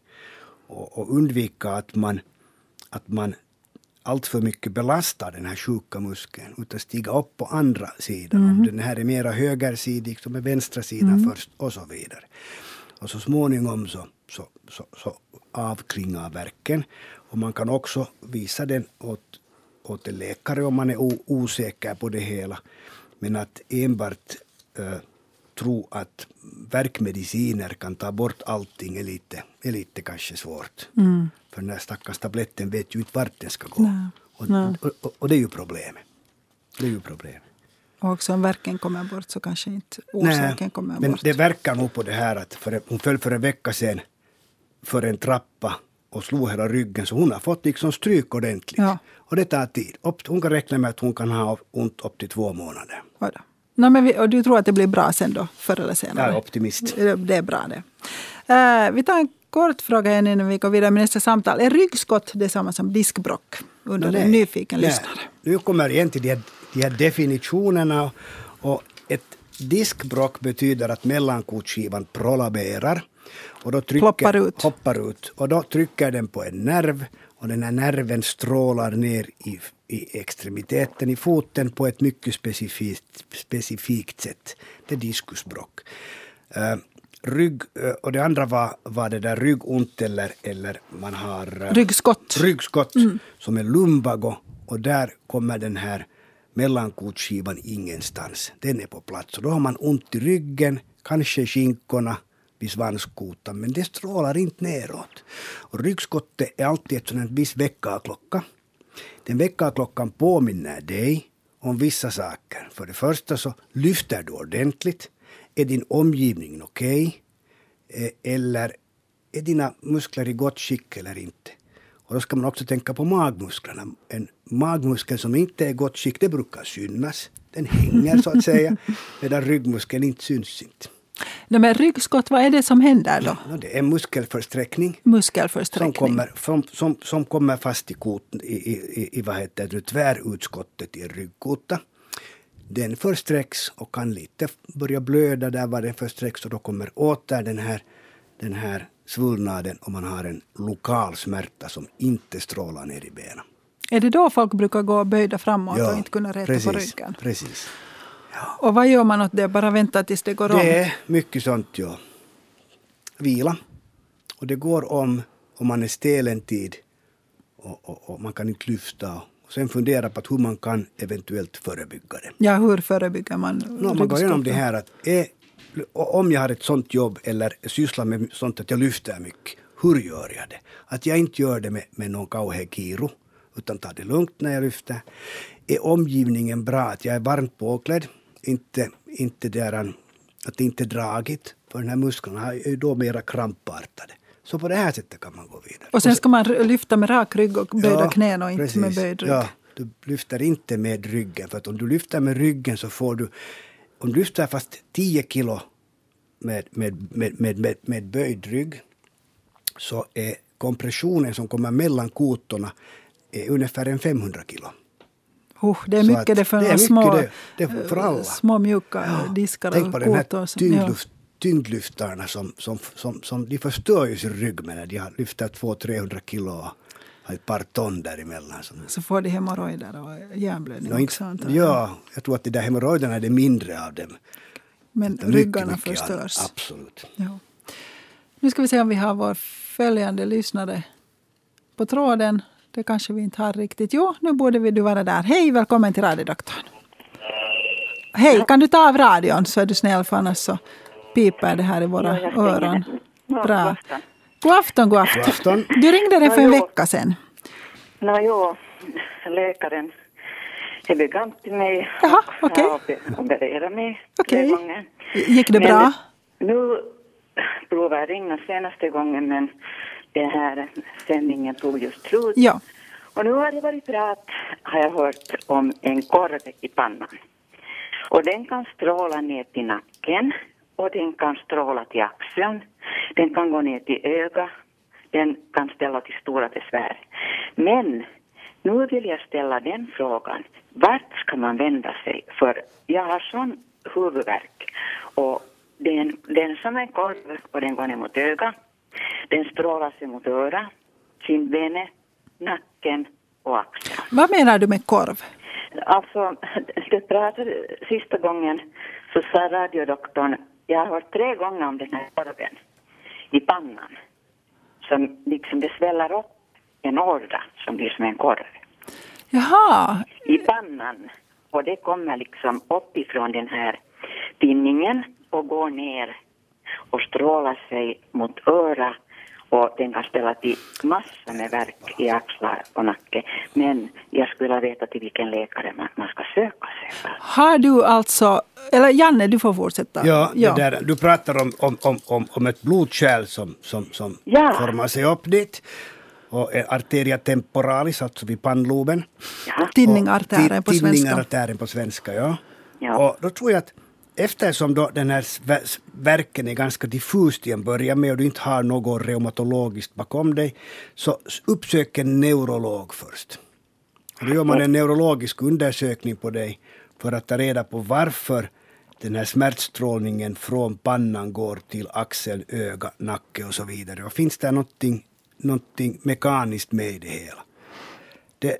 och, och undvika att man, att man allt för mycket belastar den här sjuka muskeln utan stiga upp på andra sidan. Om den här är mera högersidig så med vänstra sidan först och så vidare. Och så småningom så, så, så, så avklingar verken. Och man kan också visa den åt, åt en läkare om man är o, osäker på det hela. Men att enbart tro att verkmediciner kan ta bort allting är lite, är lite kanske svårt. För den här stackars tabletten vet ju inte vart den ska gå. Nej. Och, Nej. och, och, och det är ju problemet. Det är ju problemet. Och också om verken kommer bort så kanske inte orsaken kommer men bort. det verkar nog på det här att för, hon föll för en vecka sedan för en trappa och slog hela ryggen så hon har fått liksom stryk ordentligt. Ja. Och det tar tid. Hon kan räkna med att hon kan ha ont upp till två månader. Oj Nå, men vi, och du tror att det blir bra sen då, förr eller senare? Jag är optimist. Det, är bra det. Eh, vi tar en kort fråga innan vi går vidare med nästa samtal. Är ryggskott detsamma som diskbrock? Undrar Nej. en nyfiken Nej. lyssnare. Nu kommer igen till de här, de här definitionerna. Och ett diskbråck betyder att mellankotsskivan prolaberar. Och då trycker, Ploppar ut. Hoppar ut. Och då trycker den på en nerv. Och den här nerven strålar ner i, i extremiteten i foten på ett mycket specifikt, specifikt sätt. Det är diskusbråck. Eh, rygg, eh, och det andra var, var det där ryggont eller, eller man har eh, Ryggskott. ryggskott som är lumbago och där kommer den här mellankotskivan ingenstans. Den är på plats och då har man ont i ryggen, kanske skinkorna vid svanskotan men det strålar inte neråt. Och ryggskottet är alltid ett sånt viss väckarklocka. Den väckarklockan påminner dig om vissa saker. För det första så lyfter du ordentligt. Är din omgivning okej? Okay? Eller är dina muskler i gott skick eller inte? Och då ska man också tänka på magmusklerna. En magmuskel som inte är i gott skick, det brukar synas. Den hänger så att säga. Medan ryggmuskeln inte syns inte. Nej, men ryggskott, vad är det som händer då? Ja, det är muskelförsträckning. Muskelförsträckning. Som kommer, som, som, som kommer fast i, koten, i, i, i vad heter det, tvärutskottet i ryggkota. Den försträcks och kan lite börja blöda där var den försträcks och då kommer åter den här, den här svullnaden och man har en lokal smärta som inte strålar ner i benen. Är det då folk brukar gå böjda framåt Ja, och inte kunna räta precis, på ryggen? Precis. Och vad gör man åt det? Bara vänta tills det går om? Det är mycket sånt, ja. Vila. Och det går om om man är stel en tid och, och, och man kan inte lyfta. Och sen fundera på att hur man kan eventuellt förebygga det. Ja, hur förebygger man No, man går igenom det här att är, om jag har ett sånt jobb eller sysslar med sånt att jag lyfter mycket, hur gör jag det? Att jag inte gör det med, med någon kiro, utan tar det lugnt när jag lyfter. Är omgivningen bra, att jag är varmt påklädd, inte, inte där att det inte är dragigt, för den här musklerna är ju då mera krampartade. Så på det här sättet kan man gå vidare. Och sen ska man lyfta med rak rygg och böjda Ja, knän och inte precis. med böjd rygg. Ja, du lyfter inte med ryggen. För att om du lyfter med ryggen så får du... Om du lyfter fast 10 kilo med, med, med, med, med, med böjd rygg så är kompressionen som kommer mellan kotorna är ungefär en 500 kilo. Uh, det är Så mycket det för det mycket små, det. Det för små mjuka diskar Tänk på den här tyngdlyft, tyngdlyftarna som, som, som, som de förstör ju sin rygg med när de har lyfter 200-300 kilo har ett par ton däremellan. Så får de hemorrojder och hjärnblödning också. jag. ja, jag tror att de där hemorrojderna är det mindre av dem. Men Mycket, ryggarna mycket förstörs. annat. Absolut. Ja. Nu ska vi se om vi har vår följande lyssnare på tråden. Det kanske vi inte har riktigt. Jo, nu borde vi du vara där. Hej, välkommen till radiodoktorn. Hej, kan du ta av radion så är du snäll för annars så piper det här i våra Ja, öron. den. Bra. god afton. God afton, god afton. Du ringde det för en vecka sedan. Nå jo, läkaren är bekant till mig. Jaha, okej. Jag har opererat mig tre gånger. Gick det Men bra? Nu provade jag ringa senaste gången men den här sändningen tog just slut. Ja. Och nu har det varit prat, har jag hört, om en korv i pannan. Och den kan stråla ner till nacken och den kan stråla till axeln. Den kan gå ner till ögat. Den kan ställa till stora besvär. Men nu vill jag ställa den frågan. Vart ska man vända sig? För jag har sån huvudvärk. Och den, den som en korv och den går ner mot ögat. Den strålar sig mot örat, kindbenet, nacken och axeln. Vad menar du med korv? Alltså, det pratade sista gången så sa radiodoktorn, jag har hört tre gånger om den här korven i pannan. Som liksom det sväller upp en ådra som blir som en korv Jaha, i pannan. Och det kommer liksom uppifrån den här tinningen och går ner och strålar sig mot öra och den kan ställa till massor med värk i axlar och nacke. Men jag skulle vilja veta till vilken läkare man, man ska söka sig. har du alltså... Eller Janne, du får fortsätta. Ja, Det där, du pratar om, om, om, om, om ett blodkärl som, som, som Ja. formar sig upp dit. Och arteria temporalis, alltså vid pannloben. Ja. Tinningartären på svenska. Tinningartären på svenska, ja. Ja. Och då tror jag att eftersom då den här verken är ganska diffus till en början med och du inte har något reumatologiskt bakom dig, så uppsök en neurolog först. Och då gör man en neurologisk undersökning på dig för att ta reda på varför den här smärtstrålningen från pannan går till axel, öga, nacke och så vidare. Och finns det någonting, någonting mekaniskt med i det hela? Det,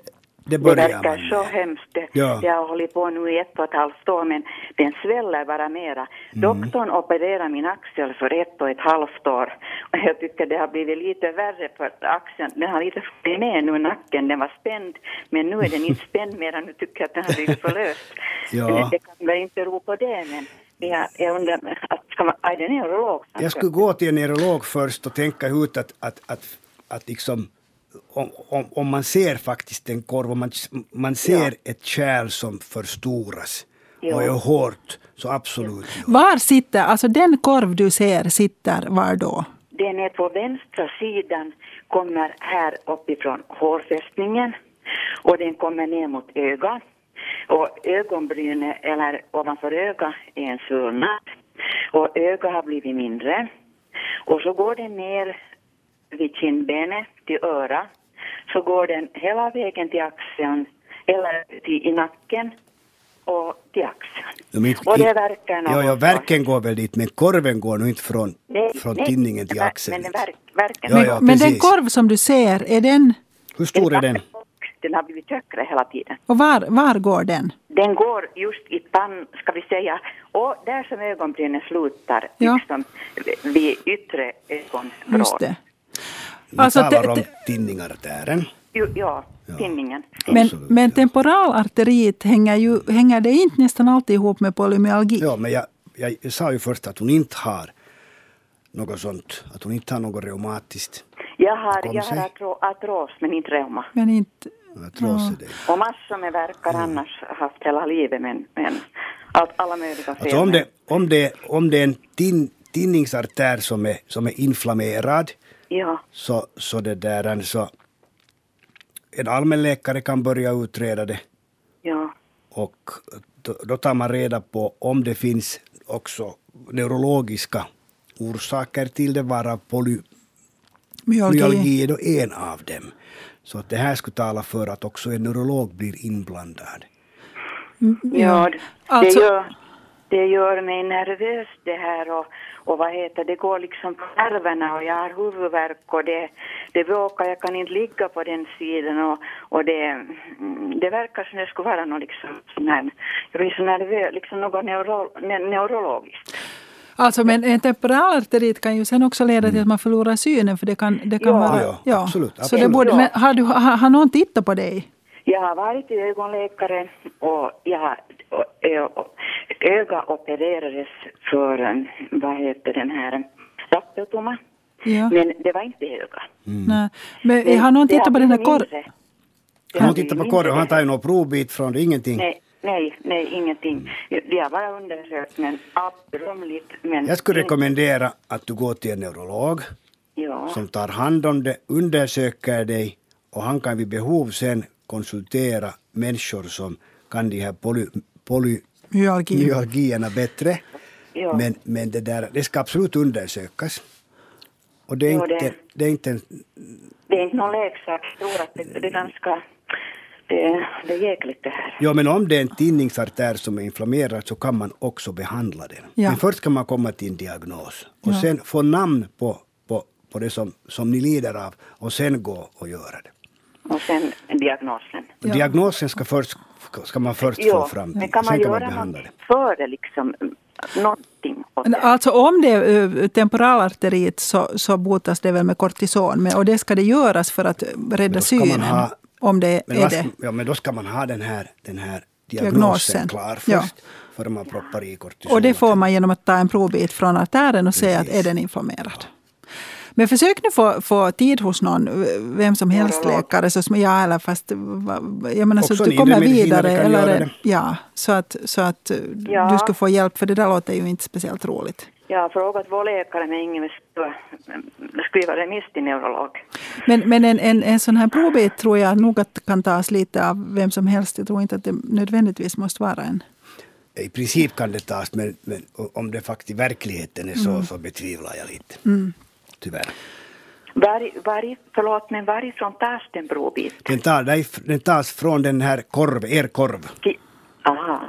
det Det verkar man så hemskt. Ja. det har hållit på nu i ett och ett halvt år men den sväller bara mera. Mm. Doktorn opererade min axel för ett och ett halvt år och jag tycker det har blivit lite värre för axeln. Den har lite blivit med nu i nacken. Den var spänd men nu är den inte spänd mera. Nu tycker jag att den har blivit förlöst. Ja. Det kan väl inte ro på det men jag, jag undrar, ska man, är det neurolog? som Jag skulle gå till en neurolog först och tänka ut att, att, att, att liksom, om, om, om man ser faktiskt en korv, man, man ser ett kärl som förstoras Ja. och är hårt, så absolut. Ja. Var sitter, alltså den korv du ser sitter var då? Den är på vänstra sidan, kommer här uppifrån hårfästningen och den kommer ner mot ögat. Och ögonbrynet, eller ovanför ögat, är en svullnad. Och ögat har blivit mindre. Och så går den ner vid kindbenet till örat. Så går den hela vägen till axeln, eller till, i nacken och till axeln. De inte- och det verkar Ja, något ja, så- verken går väl dit, men korven går nog inte från, Nej, från nej, tinningen till men- axeln. Men den verk, Ja, ja, Men den korv som du ser, är den, Hur stor är den? Den har blivit högre hela tiden. och var, var går den? Den går just i pann, ska vi säga, och där som ögonbrynen slutar, Ja. liksom vid yttre ögonvrår. Just det. Vi Alltså, talar om tinningartären. Jo, ja, Ja. tinningen. Men, Absolut, men ja. temporalarteriet hänger, ju, hänger det inte nästan alltid ihop med polymyalgi? Ja, men jag, jag, sa ju först att hon inte har något sånt, att hon inte har något reumatiskt. Jag har, jag har sig. artro, artros, men inte reuma. Men inte... Jag tror så det. Och massor med verkar annars haft hela livet, men, men allt, alla möjliga fel. Alltså om det, om det, om det är en tin, tinningsartär som är, som är inflammerad Ja, så, så det där så en allmänläkare kan börja utreda det ja, och då, då tar man reda på om det finns också neurologiska orsaker till det, varav polymyalgi Myalgi. är då en av dem. Så att det här skulle tala för att också en neurolog blir inblandad. ja. Det, Alltså- gör, det gör mig nervös det här och, och vad heter det, går liksom på nerverna och jag har huvudvärk och det, det bråkar, jag kan inte ligga på den sidan och, och det, mm, det verkar som det skulle vara något liksom sån här, jag blir så nervös, liksom något neuro, ne, neurologiskt. Alltså men en temporalarterit kan ju sen också leda till att man förlorar synen för det kan, det kan Ja. vara... Ja, absolut, Så absolut. det borde, Ja. men har, du, har, har någon tittat på dig? Jag har varit till ögonläkare och jag har, öga opererades för, vad heter den här, rappeltumma. Ja. Men det var inte öga. Nej. Men har någon tittat på den här blivit korv... mindre. Det Han har tittar på blivit korven, han mindre. tar ju något provbit från det, ingenting. Nej, nej, nej, ingenting. De har bara undersökt, men abrumligt. Men Jag skulle rekommendera att du går till en neurolog Ja, som tar hand om det, undersöker dig och han kan vid behov sen konsultera människor som kan de här poly, Myalgi. polymyalgierna bättre. ja. Men, men det, där, det ska absolut undersökas. Och det är, Jo, det- inte, det är inte en, det är inte någon leksak. Jag tror att det, det är ganska... Det, det är jäkligt det här. Ja, men om det är en tinningsartär som är inflammerad så kan man också behandla den. Ja. Men först ska man komma till en diagnos och Ja. sen få namn på, på, på det som, som ni lider av och sen gå och göra det. Och sen diagnosen. Ja. Diagnosen ska, först, ska man först Jo, få fram, men kan man sen kan man göra behandla det. något före liksom, någonting åt Men det? Alltså om det är eh, temporalarteriet så, så botas det väl med kortison. Men, och det ska det göras för att rädda då ska man synen. ha- om det Men, är det. ja, men då ska man ha den här, den här diagnosen, Diagnosen. klar först, Ja. före man proppar i kortison. Och det får man genom att ta en provbit från artären och se att är den inflammerad. Men försök nu få, få tid hos någon, vem som helst läkare. Så, som- ja, eller fast, jag menar, så att du kommer vidare. Eller, ja, så att, så att Ja. du ska få hjälp, för det där låter ju inte speciellt roligt. Jag har frågat vår läkare men ingen vill skriva, remiss till neurolog. Men, men en, en, en sån här provbit tror jag nog att kan tas lite av vem som helst. Jag tror inte att det nödvändigtvis måste vara en. I princip kan det tas, men, men om det faktiskt i verkligheten är så, Mm. så betvivlar jag lite. Tyvärr. Var, var, förlåt, men varifrån tas den provbit? Den, tar, den tas från den här korv, er korv. Ki- Aha.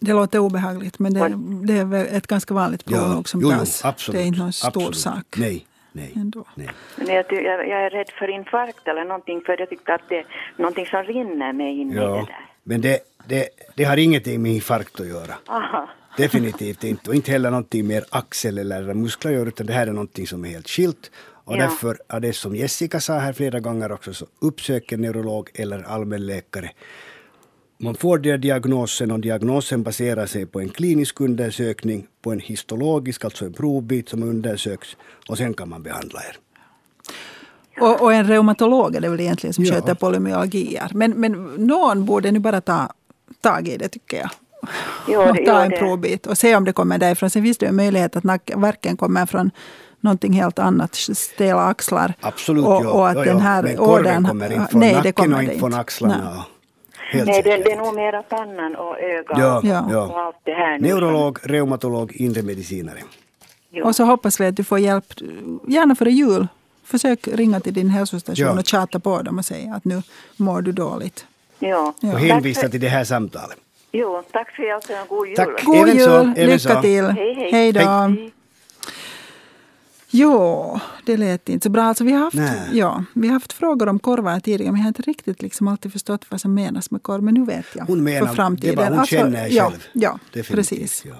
Det låter obehagligt men det, det är väl ett ganska vanligt prov Ja, som jo, jo, tas. absolut, det är inte någon stor absolut. sak. Nej, nej, ändå. nej. Men jag, jag, jag är rädd för infarkt eller någonting för jag tyckte att det är någonting som rinner mig in i det Ja, där. men det, det, det har ingenting med infarkt att göra. Aha. Definitivt inte. Och inte heller någonting mer axel eller muskler gör, utan det här är någonting som är helt skilt. Och Ja. därför är det som Jessica sa här flera gånger också, så uppsök en neurolog eller allmänläkare. Man får den diagnosen och diagnosen baserar sig på en klinisk undersökning, på en histologisk, alltså en provbit som undersöks och sen kan man behandla er. Och, och en reumatolog är det väl egentligen som Ja. sköter polymyalgier. Men, men någon borde nu bara ta tag i det tycker jag. Jo, och ta jo, en det- provbit och se om det kommer därifrån. Sen finns det ju en möjlighet att verken kommer från någonting helt annat, stela axlar. Absolut, och, ja. och att ja, den ja. här Men korven kommer inte från nej, det nacken kommer och inte från Nej. axlarna. Helt Nej, det, det är nog mera pannan och ögat Ja, och, Ja. ja. och allt det här. nu. Neurolog, reumatolog, inre medicinare. Jo. Och så hoppas vi att du får hjälp, gärna före jul. Försök ringa till din hälsostation Ja. och tjata på dem och säga att nu mår du dåligt. Ja. Ja. Och hänvisa till det här samtalet. Jo, tack för hjälpen och god jul. Tack. God Även så, jul, även lycka så. till. Hej, hej. Hej då. Hej. Jo, det lät inte så bra. Alltså, vi, har haft, Nej. ja, vi har haft frågor om korvar tidigare, men jag har inte riktigt liksom alltid förstått vad som menas med korv. Men nu vet jag. Hon menar för framtiden. det vad hon Alltså, känner ja, själv. Ja, Definitivt, precis. Ja.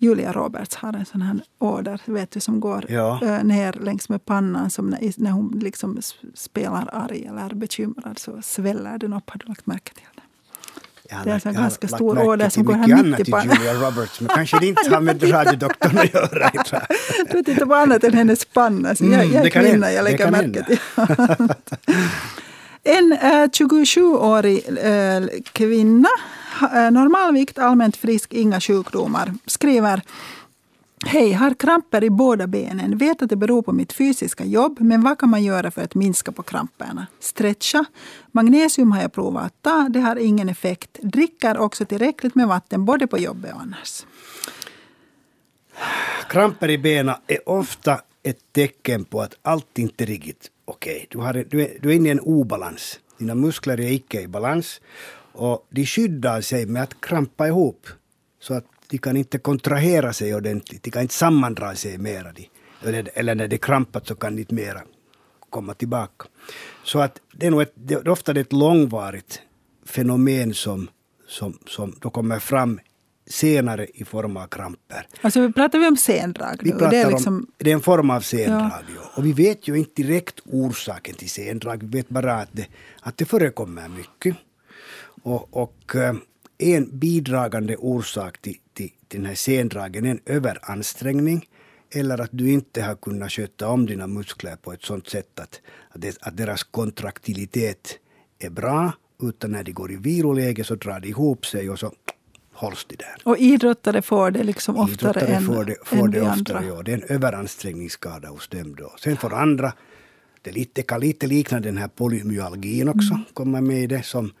Julia Roberts har en sån här åder vet du, som går Ja. ö, ner längs med pannan. Som när, när hon liksom spelar arg eller är bekymrad så sväller den upp. Har du lagt märke till har Det är har ganska stor till som går här mycket mitt annat i. Julia Roberts, men kanske det inte har med radiodoktorn att göra. Du tittar på annat än hennes panna. Så jag, Mm, jag är kvinna, jag lägger märke till. En eh, 27-årig eh, kvinna, eh, normalvikt, allmänt frisk, inga sjukdomar, skriver Hej, har kramper i båda benen. Vet att det beror på mitt fysiska jobb, men vad kan man göra för att minska på kramperna? Stretcha. Magnesium har jag provat att ta, det har ingen effekt. Dricker också tillräckligt med vatten både på jobbet och annars. Kramper i benen är ofta ett tecken på att allt inte är riktigt okej. Du, har, du, är, du är inne i en obalans. Dina muskler är icke i balans. Och de skyddar sig med att krampa ihop. Så att de kan inte kontrahera sig ordentligt. De kan inte sammandra sig mera. De, eller, eller när det är krampat så kan de inte mera komma tillbaka. Så att det är nog ett, det är ofta ett långvarigt fenomen som, som, som då kommer fram senare i form av kramper. Alltså vi pratar vi om sendrag Vi nu. pratar det är om, liksom, det är en form av sendrag. Ja. Och vi vet ju inte direkt orsaken till sendrag. Vi vet bara att det, att det förekommer mycket. Och, och eh, en bidragande orsak till, till, till den här sendragen en överansträngning. Eller att du inte har kunnat sköta om dina muskler på ett sådant sätt att, att, deras kontraktilitet är bra. Utan när de går i viloläge så drar de ihop sig och så hålls de där. och idrottare får det liksom oftare Idrottare än, får det, får än det vi oftare, andra. ja. Det är en överansträngningsskada hos dem då. Sen får andra, det lite, kan lite likna den här polymyalgin också, Mm. komma med i det, som,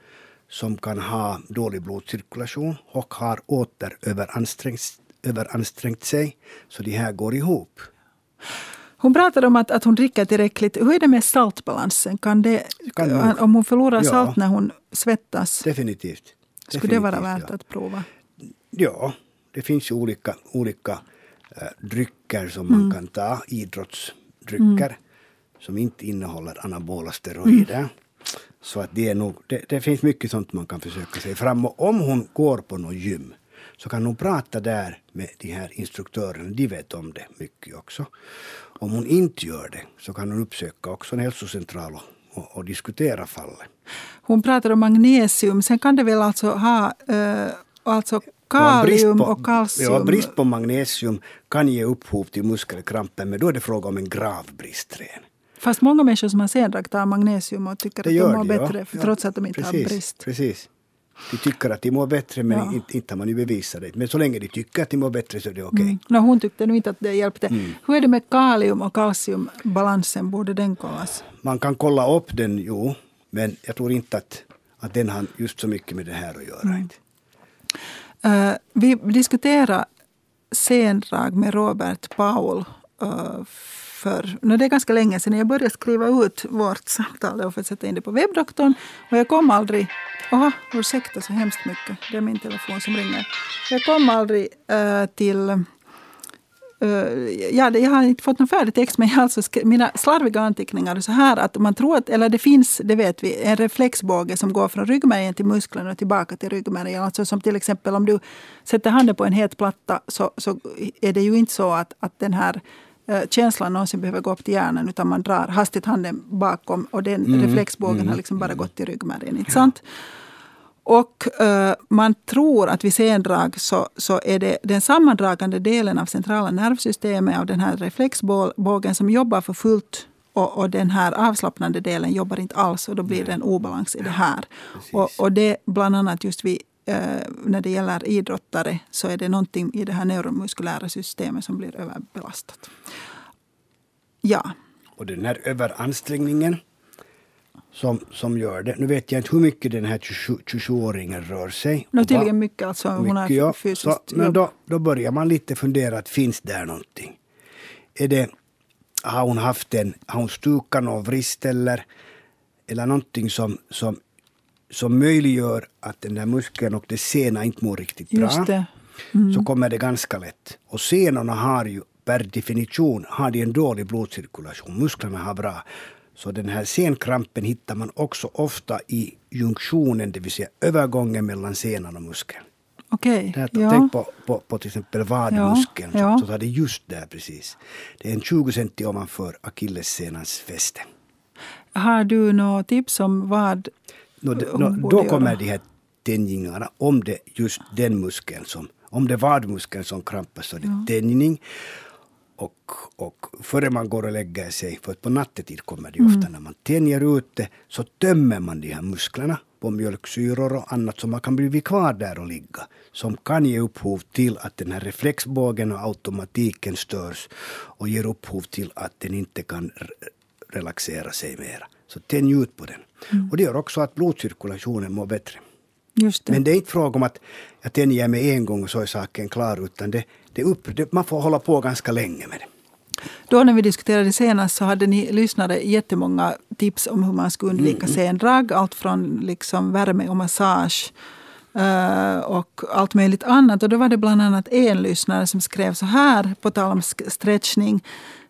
som kan ha dålig blodcirkulation och har åter överansträngt, överansträngt sig. Så de här går ihop. Hon pratade om att, att hon dricker tillräckligt. Hur är det med saltbalansen? Kan det, Kan nog. om hon förlorar Ja. salt när hon svettas, Definitivt. skulle det vara Definitivt, värt ja. att prova? Ja, det finns ju olika, olika eh, drycker som Mm. man kan ta, idrottsdrycker, som inte innehåller anabola steroider. Mm. Så att det, är nog, det, det finns mycket sånt man kan försöka sig fram. Och om hon går på något gym så kan hon prata där med de här instruktörerna, de vet om det mycket också. Om hon inte gör det så kan hon uppsöka också en hälsocentral och, och, och diskutera fallet. Hon pratade om magnesium. Sen kan det väl alltså ha eh, alltså kalium på- och kalcium. Ja, brist på magnesium kan ge upphov till muskelkramper, men då är det fråga om en grav brist redan. Fast många människor som har sendrag tar magnesium och tycker Det att de mår de, ja. bättre Ja, trots att de inte precis, har brist. Precis. De tycker att de mår bättre, men Ja. inte, inte har man ju bevisat det. Men så länge de tycker att de mår bättre så är det okej. Mm. No, hon tyckte nog inte att det hjälpte. Mm. Hur är det med kalium och kalciumbalansen? Borde den kollas? Man kan kolla upp den, jo, men jag tror inte att, att den har just så mycket med det här att göra. Mm. Eh, vi diskuterade sendrag med Robert Paul uh, för no, det är ganska länge sedan. Jag började skriva ut vårt samtal för att sätta in det på webbdoktorn. Och jag kom aldrig... Oha, ursäkta så hemskt mycket. Det är min telefon som ringer. Jag kom aldrig äh, till Uh, ja, jag har inte fått någon färdig text, men jag har alltså mina slarviga anteckningar är så här att man tror att, eller det finns, det vet vi, en reflexbåge som går från ryggmärgen till musklerna och tillbaka till ryggmärgen. Alltså som till exempel om du sätter handen på en het platta så, så är det ju inte så att, att den här uh, känslan någonsin behöver gå upp till hjärnan utan man drar hastigt handen bakom och den mm. reflexbågen mm. har liksom bara gått till ryggmärgen. Inte sant? Och uh, man tror att vid sendrag så, så är det den sammandragande delen av centrala nervsystemet av den här reflexbågen som jobbar för fullt och, och, den här avslappnande delen jobbar inte alls och då blir det en obalans i det här. Och, och, det bland annat just vid, när det gäller idrottare så är det någonting i det här neuromuskulära systemet som blir överbelastat. Ja. Och den här överansträngningen som, som gör det. Nu vet jag inte hur mycket den här 27-åringen rör sig. No, tydligen mycket. Alltså, hon mycket, ja. fysiskt Så, Men då, då börjar man lite fundera, att finns där någonting? Är det, har hon haft en, har hon stukat någon vrist eller, eller någonting som, som, som möjliggör att den där muskeln och det sena inte mår riktigt bra. Mm. Så kommer det ganska lätt. Och senorna har ju per definition har de en dålig blodcirkulation. Musklerna har bra. Så den här senkrampen hittar man också ofta i junktionen, det vill säga övergången mellan senan och muskeln. Okej. Okay, ja. Tänk på, på, på till exempel vadmuskeln, ja, ja. så, så tar det just där precis. Det är en 20 cm ovanför akillessenans fäste. Har du några tips om vad no, det, no, Då kommer de här tänjningarna, om det just den muskeln som om det är vadmuskeln som krampas så är det tänjning. Och, och före man går och lägger sig, för på nattetid kommer det ofta mm. när man tänjer ute, så tömmer man de här musklerna på mjölksyror och annat som man kan bli kvar där och ligga. Som kan ge upphov till att den här reflexbågen och automatiken störs och ger upphov till att den inte kan relaxera sig mera. Så tänj ut på den. Mm. Och det gör också att blodcirkulationen mår bättre. Det. Men det är inte fråga om att jag tänjer mig en gång och så är saken klar, utan det, det upp, det, man får hålla på ganska länge med det. Då när vi diskuterade senast så hade ni lyssnare jättemånga tips om hur man skulle undvika mm. sendrag. Allt från liksom värme och massage Eh, och allt möjligt annat. Och då var det bland annat en lyssnare som skrev så här, på tal om stretchning.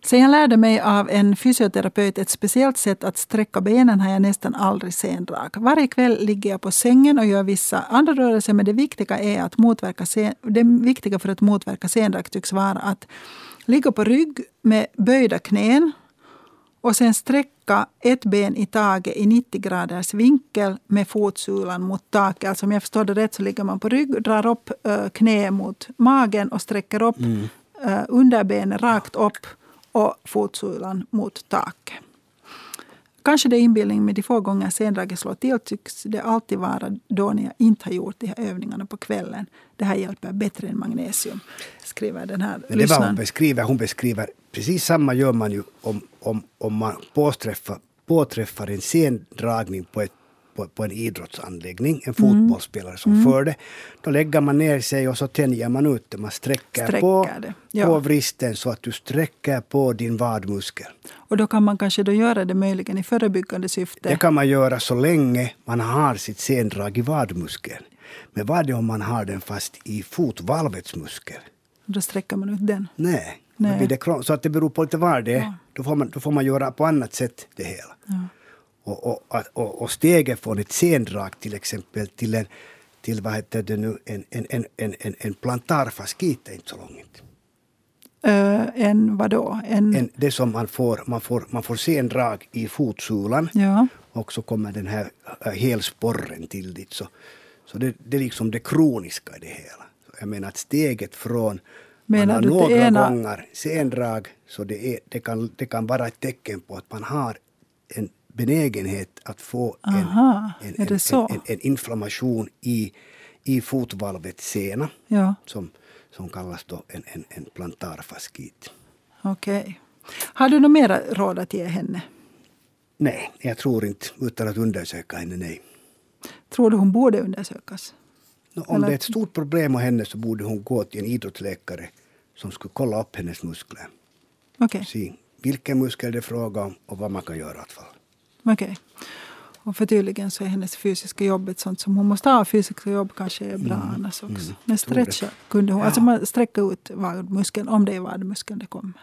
Sen jag lärde mig av en fysioterapeut ett speciellt sätt att sträcka benen har jag nästan aldrig sendrag. Varje kväll ligger jag på sängen och gör vissa andra rörelser men det viktiga, är att motverka sen, det viktiga för att motverka sendrag tycks vara att ligga på rygg med böjda knän och sen sträcka ett ben i taget i 90 graders vinkel med fotsulan mot taket. Alltså om jag förstår det rätt så ligger man på rygg, drar upp knä mot magen och sträcker upp mm. underbenet rakt upp och fotsulan mot taket. Kanske det är inbildning, men de få gånger sendraget slår till tycks det alltid vara då när jag inte har gjort de här övningarna på kvällen. Det här hjälper bättre än magnesium, skriver den här men det var hon beskriver. Hon beskriver precis samma gör man ju om, om, om man påträffar, påträffar en sendragning på ett på, på en idrottsanläggning, en fotbollsspelare som mm. för det. Då lägger man ner sig och så tänjer man ut det. Man sträcker, sträcker på, ja. på vristen så att du sträcker på din vadmuskel. Och då kan man kanske då göra det möjligen i förebyggande syfte? Det kan man göra så länge man har sitt sendrag i vadmuskeln. Men vad är om man har den fast i fotvalvets muskel? Då sträcker man ut den? Nej. Nej. Det, så att det beror på lite var det är. Ja. Då, får man, då får man göra på annat sätt det hela. Ja. Och, och, och, och steget från ett sendrag till exempel till en, till vad heter det nu, en, en, en, en, en plantarfaskit är inte så långt. Uh, en vadå? En... En, det som man får, man får, man får sendrag i fotsulan ja. och så kommer den här helsporren till dit. Så, så det, det är liksom det kroniska i det hela. Jag menar att steget från Menar man har några ena... gånger sendrag, så det, är, det, kan, det kan vara ett tecken på att man har en benägenhet att få Aha, en, en, en, en, inflammation i, i fotvalvets sena ja. som, som kallas då en, en, en plantarfaskit. Okej. Okay. Har du något mer råd att ge henne? Nej, jag tror inte, utan att undersöka henne, nej. Tror du hon borde undersökas? Om Eller? det är ett stort problem med henne så borde hon gå till en idrottsläkare som skulle kolla upp hennes muskler. Okay. Se vilken muskel det är fråga om och vad man kan göra alla fall. Okej. Okay. Och för tydligen så är hennes fysiska jobb ett sånt som hon måste ha. Fysiska jobb kanske är bra mm. annars också. Mm. Men stretcha kunde hon. Ja. Alltså man sträcka ut vadmuskeln om det är vadmuskeln det kommer.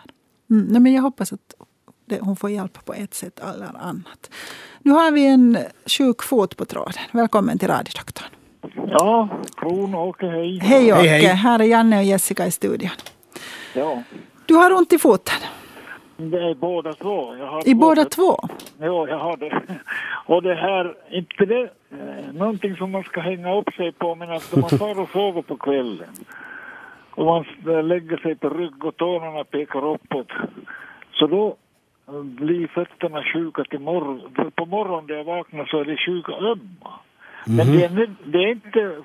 Mm. Nej, men jag hoppas att det, hon får hjälp på ett sätt eller annat. Nu har vi en sjuk fot på tråden. Välkommen till radiodoktorn. Ja, Kron-Åke, hej. Hej Åke, hej, hej. här är Janne och Jessica i studion. Ja. Du har ont i foten? Det är båda två. I båda två? Ja, jag har det. Och det här, inte det eh, någonting som man ska hänga upp sig på, men att man far och sover på kvällen och man lägger sig på rygg och tårna pekar uppåt, så då blir fötterna sjuka till morgon. På morgonen när jag vaknar så är de sjuka ömma. Men mm -hmm. det, är, det är inte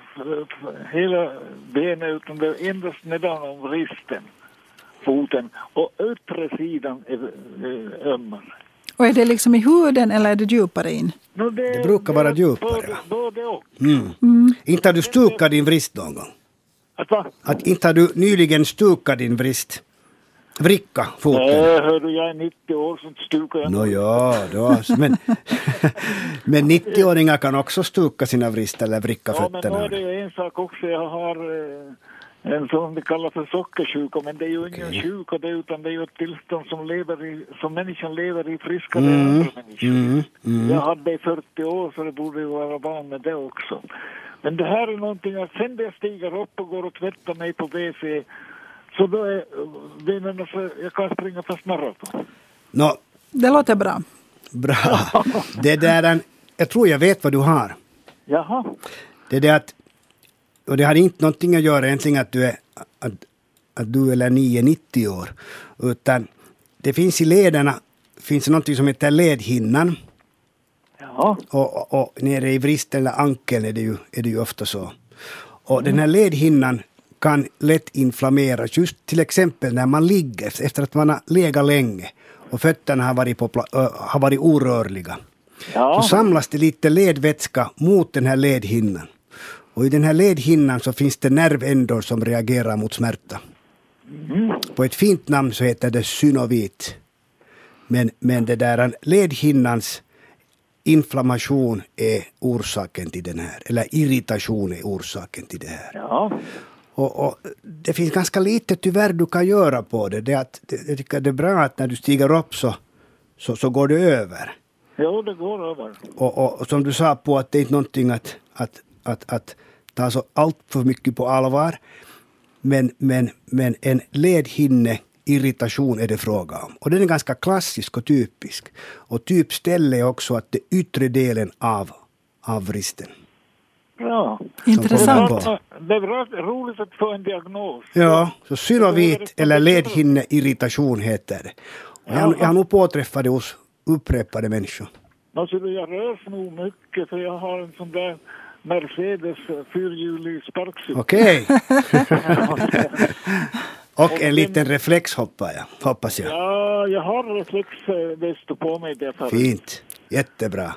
hela benet utan det är endast nedanom vristen foten och yttre sidan är ömmare. Och är det liksom i huden eller är det djupare in? No, det, det, brukar vara djupare. Både, både och. Mm. Mm. Inte har du stukat din vrist någon gång? Att, att inte har du nyligen stukat din vrist? Vricka foten? Nej, hördu, jag är 90 år, så stukar jag Nå ja, då, men, men 90-åringar kan också stuka sina vrist eller vricka fötterna. Ja, men då är det en sak också. Jag har eh, en som vi kallar för sockersjuka, men det är ju ingen okay. sjuka det, utan det är ju ett tillstånd som, lever i, som människan lever i friskare mm. än andra människor. Mm. Mm. Jag hade i 40 år, så det borde ju vara van med det också. Men det här är någonting att sen jag stiger upp och går och tvättar mig på WC, så då är benen så jag kan springa fast maraton. No. Det låter bra. Bra. Det där, jag tror jag vet vad du har. Jaha. Det är det att och det har inte någonting att göra egentligen att du är, att, att du eller ni är 90 år. Utan det finns i lederna finns någonting som heter ledhinnan. Ja. Och, och, och nere i vristen eller ankeln är det ju, är det ju ofta så. Och mm. den här ledhinnan kan lätt inflammeras just till exempel när man ligger efter att man har legat länge och fötterna har varit, på, har varit orörliga. Ja. Så samlas det lite ledvätska mot den här ledhinnan. Och i den här ledhinnan så finns det nervändor som reagerar mot smärta. Mm. På ett fint namn så heter det synovit. Men, men det där ledhinnans inflammation är orsaken till den här, eller irritation är orsaken till det här. Ja. Och, och, det finns ganska lite tyvärr du kan göra på det. det, att, det jag tycker det är bra att när du stiger upp så, så, så går det över. Jo, det går över. Och, och, och, som du sa på att det är inte någonting att, att att, att ta så allt för mycket på allvar. Men, men, men en ledhinne irritation är det fråga om. Och den är ganska klassisk och typisk. Och typställe är också att det yttre delen av, av vristen. Ja. Intressant. Det är roligt att få en diagnos. Ja, så synovit eller ledhinneirritation heter det. Och jag, jag har nog påträffat det hos upprepade människor. Alltså, jag rör nog mycket för jag har en sån där Mercedes fyrhjulig sparkcykel. Okej. Och en liten reflex hoppas jag. Hoppas jag. Ja, jag har reflexväst på mig därför. Fint. Jättebra.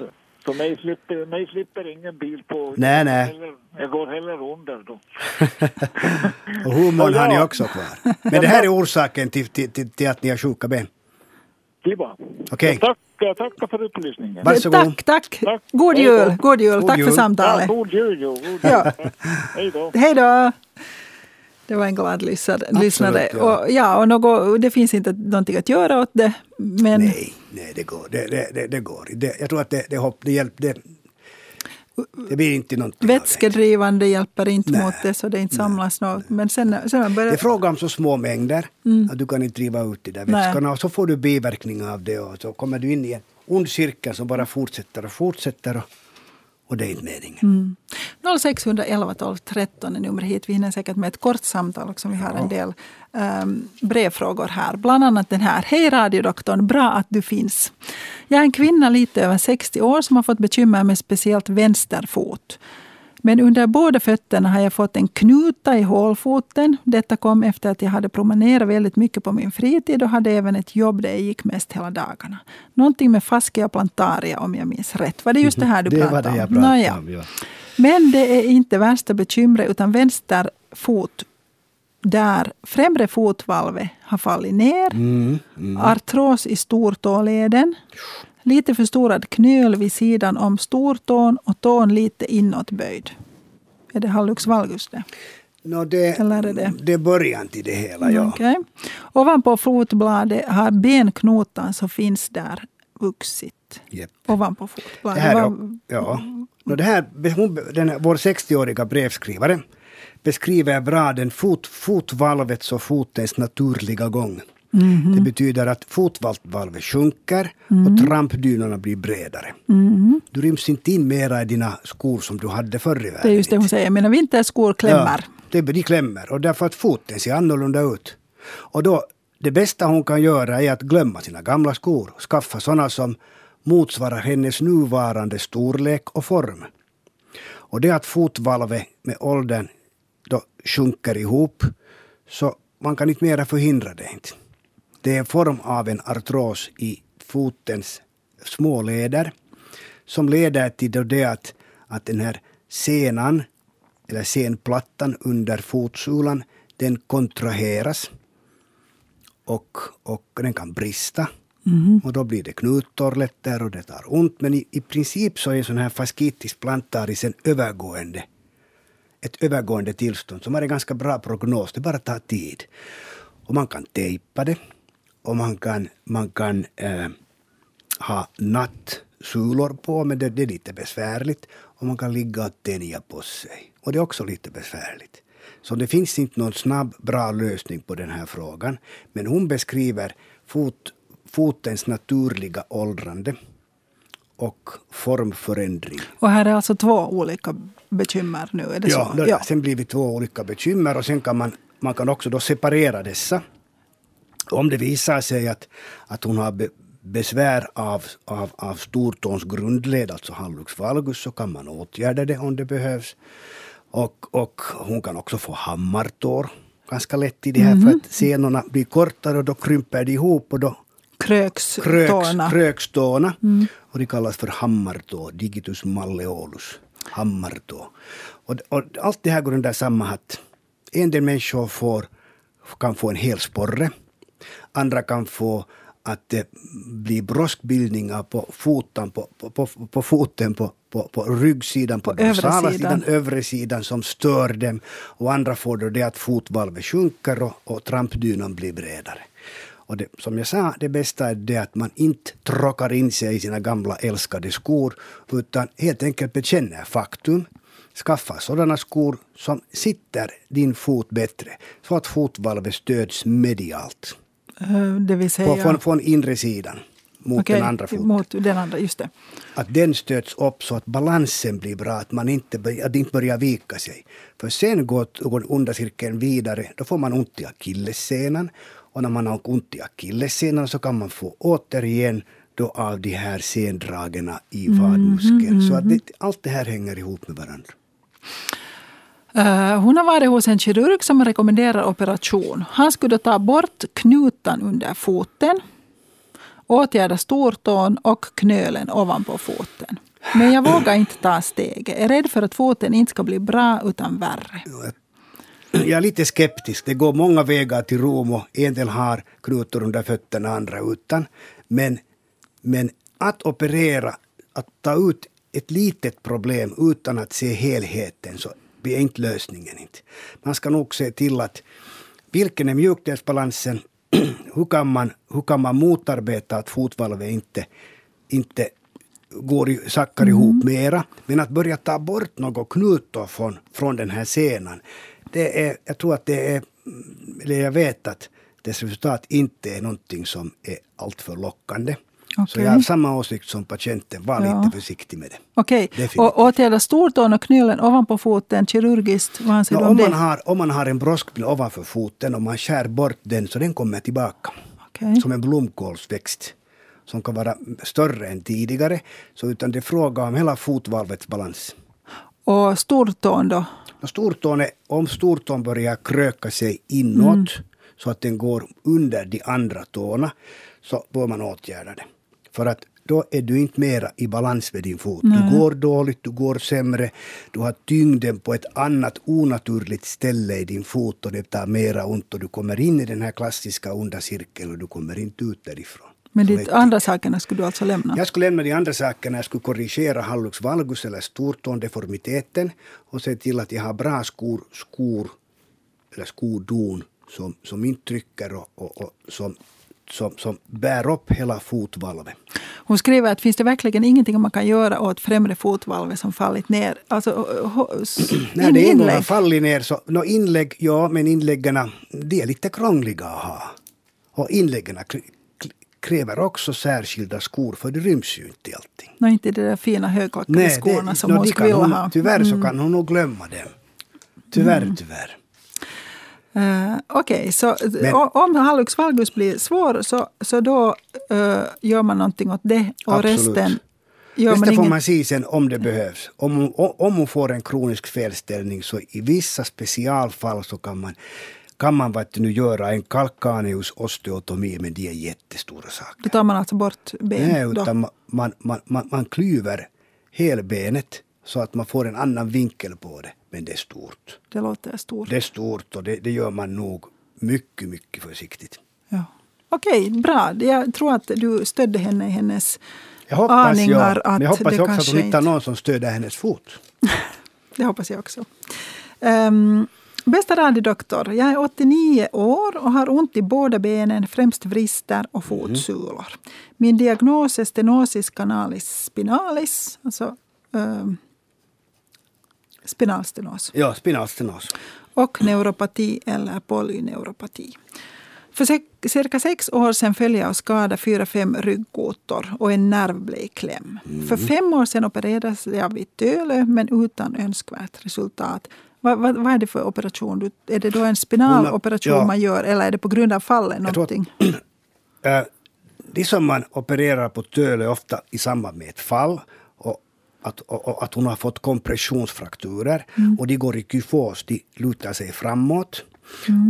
Så mig slipper, mig slipper ingen bil på. Nej, nej. Jag går heller under då. och humorn ja. har ni också kvar. Men det här är orsaken till, till, till, till att ni har sjuka ben? Okej. Okay. Tack, tackar för upplysningen. Varsågod. Tack, tack. tack. God jul. God jul. God tack jul. för samtalet. Ja, god jul. God jul. Ja. Hej då. Hej då. Det var en glad lyssnare. ja. Och, ja, och något, det finns inte någonting att göra åt det. Men... Nej, nej, det går. Det, det, det, det går. Det, jag tror att det, det, hopp, det hjälper. Det, blir inte någonting Vätskedrivande hjälper inte nej, mot det så det inte samlas något. Men sen, sen börjar... Det är fråga om så små mängder mm. att du kan inte driva ut de där vätskorna och så får du biverkningar av det och så kommer du in i en ond cirkel som bara fortsätter och fortsätter. Och, och det är inte meningen. Mm. 0611 12 13 är numret hit. Vi hinner säkert med ett kort samtal också. Vi har en del um, brevfrågor här. Bland annat den här. Hej radiodoktorn, bra att du finns. Jag är en kvinna lite över 60 år som har fått bekymmer med speciellt vänster fot. Men under båda fötterna har jag fått en knuta i hålfoten. Detta kom efter att jag hade promenerat väldigt mycket på min fritid och hade även ett jobb där jag gick mest hela dagarna. Någonting med fascia plantaria om jag minns rätt. Var det just det här du det pratade om? Det var det jag pratade Nåja. om, ja. Men det är inte värsta bekymret utan vänster fot där främre fotvalvet har fallit ner. Mm, mm. Artros i stortåleden. Lite förstorad knöl vid sidan om stortån och tån lite inåtböjd. Är det hallux valgus det? No, det, Eller är det- det är början till det hela, ja. Okej. Ovanpå fotbladet har benknotan som finns där vuxit. Japp. Ovanpå Det fotbladet. här, Vad- är- ja. No, det här, hon, den, här- vår 60-åriga brevskrivare beskriver bra den fot, fotvalvets och fotens naturliga gång. Det betyder att fotvalvet sjunker och trampdynorna blir bredare. Du ryms inte in mera i dina skor som du hade förr i världen. Det är just det hon säger. Mina vinterskor klämmer. Ja, det, de klämmer och därför att foten ser annorlunda ut. Och då, det bästa hon kan göra är att glömma sina gamla skor och skaffa sådana som motsvarar hennes nuvarande storlek och form. Och det att fotvalvet med åldern då sjunker ihop, så man kan inte mera förhindra det. Inte. Det är en form av en artros i fotens små leder som leder till det att, att den här senan, eller senplattan under fotsulan, den kontraheras och, och den kan brista. Och då blir det knuttorrlätter och det tar ont. Men i, i princip så är en sån här fascitis plantaris en övergående, ett övergående tillstånd som har en ganska bra prognos. Det bara tar tid. Och man kan tejpa det. Och man kan, man kan eh, ha nattsulor på, men det, det är lite besvärligt. Och man kan ligga och tänja på sig. Och det är också lite besvärligt. Så det finns inte någon snabb, bra lösning på den här frågan. Men hon beskriver fot, fotens naturliga åldrande och formförändring. Och här är alltså två olika bekymmer nu. Är det Ja, så? då, sen blir det två olika bekymmer och sen kan man, man kan också då separera dessa. Om det visar sig att, att hon har be, besvär av, av, av stortåns grundled, alltså hallux valgus, så kan man åtgärda det om det behövs. Och, och hon kan också få hammartår ganska lätt i det här för att senorna blir kortare och då krymper de ihop och då kröks, Krökstårna. krökståna. Och det kallas för hammartå, digitus malleolus. Hammartå. Och, och allt det här går under samma hatt. En del människor får, kan få en hel sporre. Andra kan få att det blir broskbildningar på foten, på, på, på, på foten, på, på, på ryggsidan, på, På övre sidan, övre sidan som stör dem. Och andra får då det att fotvalvet sjunker och, och trampdynan blir bredare. Och det, som jag sa, det bästa är det att man inte tråkar in sig i sina gamla älskade skor utan helt enkelt bekänner faktum. Skaffa sådana skor som sitter din fot bättre så att fotvalvet stöds medialt. Eh, Det vill På, säga... från, från inre sidan mot Okej, den andra foten. Mot den andra, just det. Att den stöts upp så att balansen blir bra, att man inte, att det inte börjar vika sig. För sen går, går undercirkeln vidare, då får man ont i akillessenan. Och när man har ont i akillessenan så kan man få återigen då av de här sendragen i vadmuskeln. Så att det, allt det här hänger ihop med varandra. Eh, hon har varit hos en kirurg som rekommenderar operation. Han skulle ta bort knutan under foten, åtgärda stortån och knölen ovanpå foten. Men jag vågar inte ta steget. Jag är rädd för att foten inte ska bli bra utan värre. Jag är lite skeptisk. Det går många vägar till Rom och en del har knutor under fötterna, andra utan. Men, men att operera, att ta ut ett litet problem utan att se helheten så blir inte lösningen. Inte. Man ska nog se till att vilken är mjukdelsbalansen? hur, kan man, hur kan man motarbeta att fotvalvet inte, inte går, i- sackar ihop mera. Men att börja ta bort något knutor från, från den här senan, det är, jag tror att det är, eller jag vet att dess resultat inte är någonting som är alltför lockande. Så Okej. jag har samma åsikt som patienten, var Ja. lite försiktig med det. Okej, och åtgärda stortån och knölen ovanpå foten kirurgiskt. Vad anser du om, om man det? har, om man har en broskbild ovanför foten och man skär bort den så den kommer tillbaka. Okej. Som en blomkålsväxt. Som kan vara större än tidigare. Så utan det är fråga om hela fotvalvets balans. Och stortån då? Och stortån är, om stortån börjar kröka sig inåt så att den går under de andra tårna så bör man åtgärda det. För att då är du inte mera i balans med din fot. Du går dåligt, du går sämre, du har tyngden på ett annat onaturligt ställe i din fot och det tar mera ont och du kommer in i den här klassiska onda cirkeln och du kommer inte ut därifrån. Men de andra sakerna skulle du alltså lämna? Jag skulle lämna de andra sakerna. Jag skulle korrigera hallux valgus eller stortåndeformiteten och se till att jag har bra skor, skor eller skodon som, som inte trycker och, och, och som, som, som bär upp hela fotvalvet. Hon skriver att finns det verkligen ingenting man kan göra åt främre fotvalvet som fallit ner? Alltså, ho- s- När det en gång har fallit ner så, no, inlägg, ja men inläggen de är lite krångliga att ha. Och inläggen kr- kr- kräver också särskilda skor för det ryms ju inte i allting. Nå, inte de där fina högklackade skorna som no, hon skulle vilja ha. Tyvärr så Mm. kan hon nog glömma dem. Tyvärr, tyvärr. Eh, Okej, så Men- om hallux valgus blir svår så, så då eh, gör man någonting åt det och Absolut. resten gör man Resten får inget. man se sen om det behövs. Om hon, om hon får en kronisk felställning så i vissa specialfall så kan man, kan man vet nu göra en calcaneus osteotomi men det är jättestora saker. Då tar man alltså bort ben. Nej, utan man, man, man, man, man klyver helbenet så att man får en annan vinkel på det. Men det är stort. Det låter stort. Det är stort och det, det gör man nog mycket, mycket försiktigt. Ja. Okej, bra. Jag tror att du stödde henne i hennes Jag hoppas, aningar jag, att men jag hoppas det också att hon hittar någon som stöder hennes fot. Det hoppas jag också. Um, bästa radiodoktor, jag är 89 år och har ont i båda benen, främst vrister och fotsulor. Min diagnos är stenosis canalis spinalis, alltså um, spinalstenos. Ja, spinalstenos. och neuropati eller polyneuropati. För cirka sex år sedan föll jag och skadade fyra, fem ryggkotor och en nerv blev kläm. För fem år sedan opererades jag vid Tölö men utan önskvärt resultat. Vad, vad, vad är det för operation? Är det då en spinaloperation ja. man gör eller är det på grund av fallet tror att- någonting? Eh, Det som man opererar på Tölö ofta i samband med ett fall att, att hon har fått kompressionsfrakturer och de går i kyfos, de lutar sig framåt.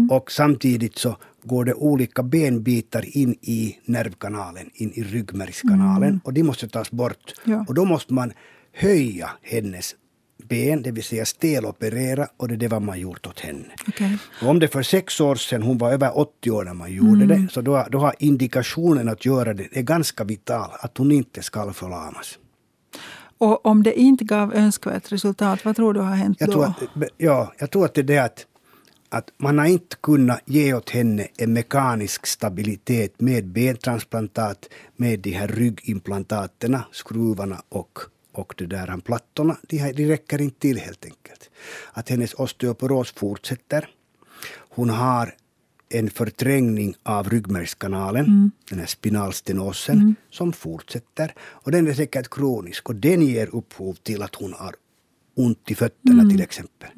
Och samtidigt så går det olika benbitar in i nervkanalen, in i ryggmärgskanalen och de måste tas bort. Ja. Och då måste man höja hennes ben, det vill säga steloperera och det är det vad man gjort åt henne. Och om det för sex år sedan, hon var över 80 år när man gjorde det, så då, då har indikationen att göra det är ganska vital, att hon inte ska förlamas. Och om det inte gav önskvärt resultat, vad tror du har hänt Jag då? tror, att, ja, jag tror att det är det att, att man har inte kunnat ge åt henne en mekanisk stabilitet med bentransplantat, med de här ryggimplantaterna, skruvarna och, och det där plattorna. De, här, de räcker inte till helt enkelt. Att hennes osteoporos fortsätter. Hon har en förträngning av ryggmärgskanalen, den här spinalstenosen, som fortsätter. Och den är säkert kronisk och den ger upphov till att hon har ont i fötterna till exempel.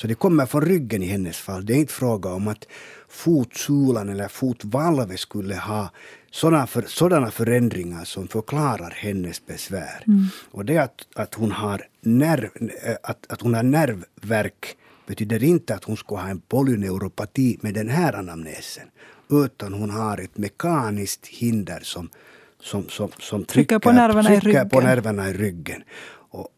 Så det kommer från ryggen i hennes fall. Det är inte fråga om att fotsulan eller fotvalvet skulle ha sådana, för, sådana förändringar som förklarar hennes besvär. Och det att, att, hon har nerv, eh, att, att hon har nervverk betyder inte att hon ska ha en polyneuropati med den här anamnesen. Utan hon har ett mekaniskt hinder som, som, som, som Trycker på nerverna i trycker på ryggen. nerverna i ryggen. Och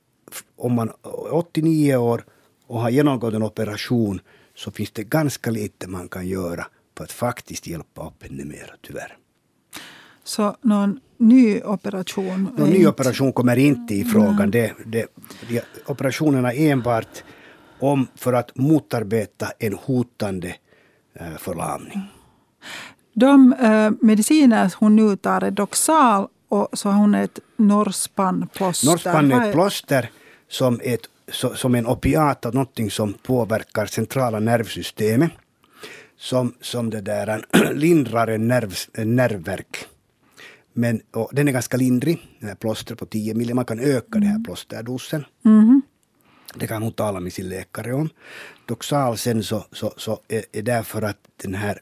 om man är 89 år och har genomgått en operation så finns det ganska lite man kan göra för att faktiskt hjälpa upp henne mer, tyvärr. Så någon ny operation? Någon ny inte- operation kommer inte i frågan. Det, det, de, operationerna enbart om för att motarbeta en hotande eh, förlamning. De eh, mediciner hon nu tar är Doxal och så har hon ett Norspan-plåster. Norspan är ett plåster som, ett, som en opiat, någonting som påverkar centrala nervsystemet. Som, som det där lindrar en, nerv, nervverk. Men den är ganska lindrig, den här plåstret på 10 ml. Man kan öka den här plåsterdosen. Det kan hon tala med sin läkare om. Doxal sen så, så, så är, är därför att den här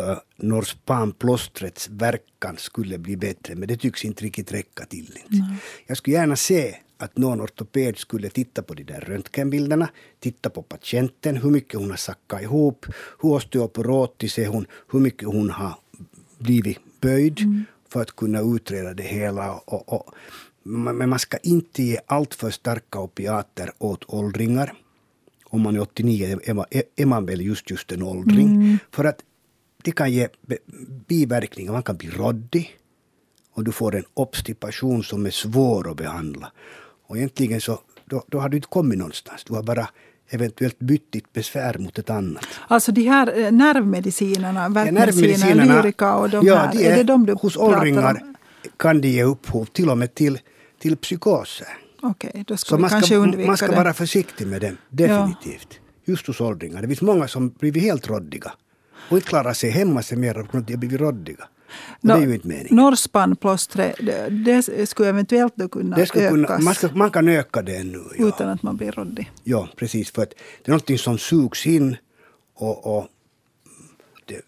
uh, Norspan-plåstrets verkan skulle bli bättre, men det tycks inte riktigt räcka till. Inte. Jag skulle gärna se att någon ortoped skulle titta på de där röntgenbilderna, titta på patienten, hur mycket hon har sackat ihop, hur osteoporotisk är hon, hur mycket hon har blivit böjd för att kunna utreda det hela. Och, och, men man ska inte ge allt för starka opiater åt åldringar. Om man är 89 är man, är man väl just, just en åldring. För att det kan ge biverkningar. Man kan bli råddig och du får en obstipation som är svår att behandla. Och egentligen så då, då har du inte kommit någonstans. Du har bara eventuellt bytt ditt besvär mot ett annat. Alltså de här eh, nervmedicinerna, värkmedicinerna, nervmedicinerna- Lyrica och de ja, här, de är, det de du hos åldringar om? kan de ge upphov till och med till, till psykoser. Okej, då ska Så vi man kanske ska, undvika man ska det. vara försiktig med dem, definitivt. Just hos åldringar. Det finns många som blivit helt råddiga. Och inte klarar sig hemma sig mer av att de har blivit råddiga. Och det är ju inte meningen. Norrspannplåstret, det, det skulle eventuellt då kunna Det kunna, ökas man, ska, man kan öka det ännu. Ja. utan att man blir råddig. ja, precis. För att det är någonting som sugs in och, och det,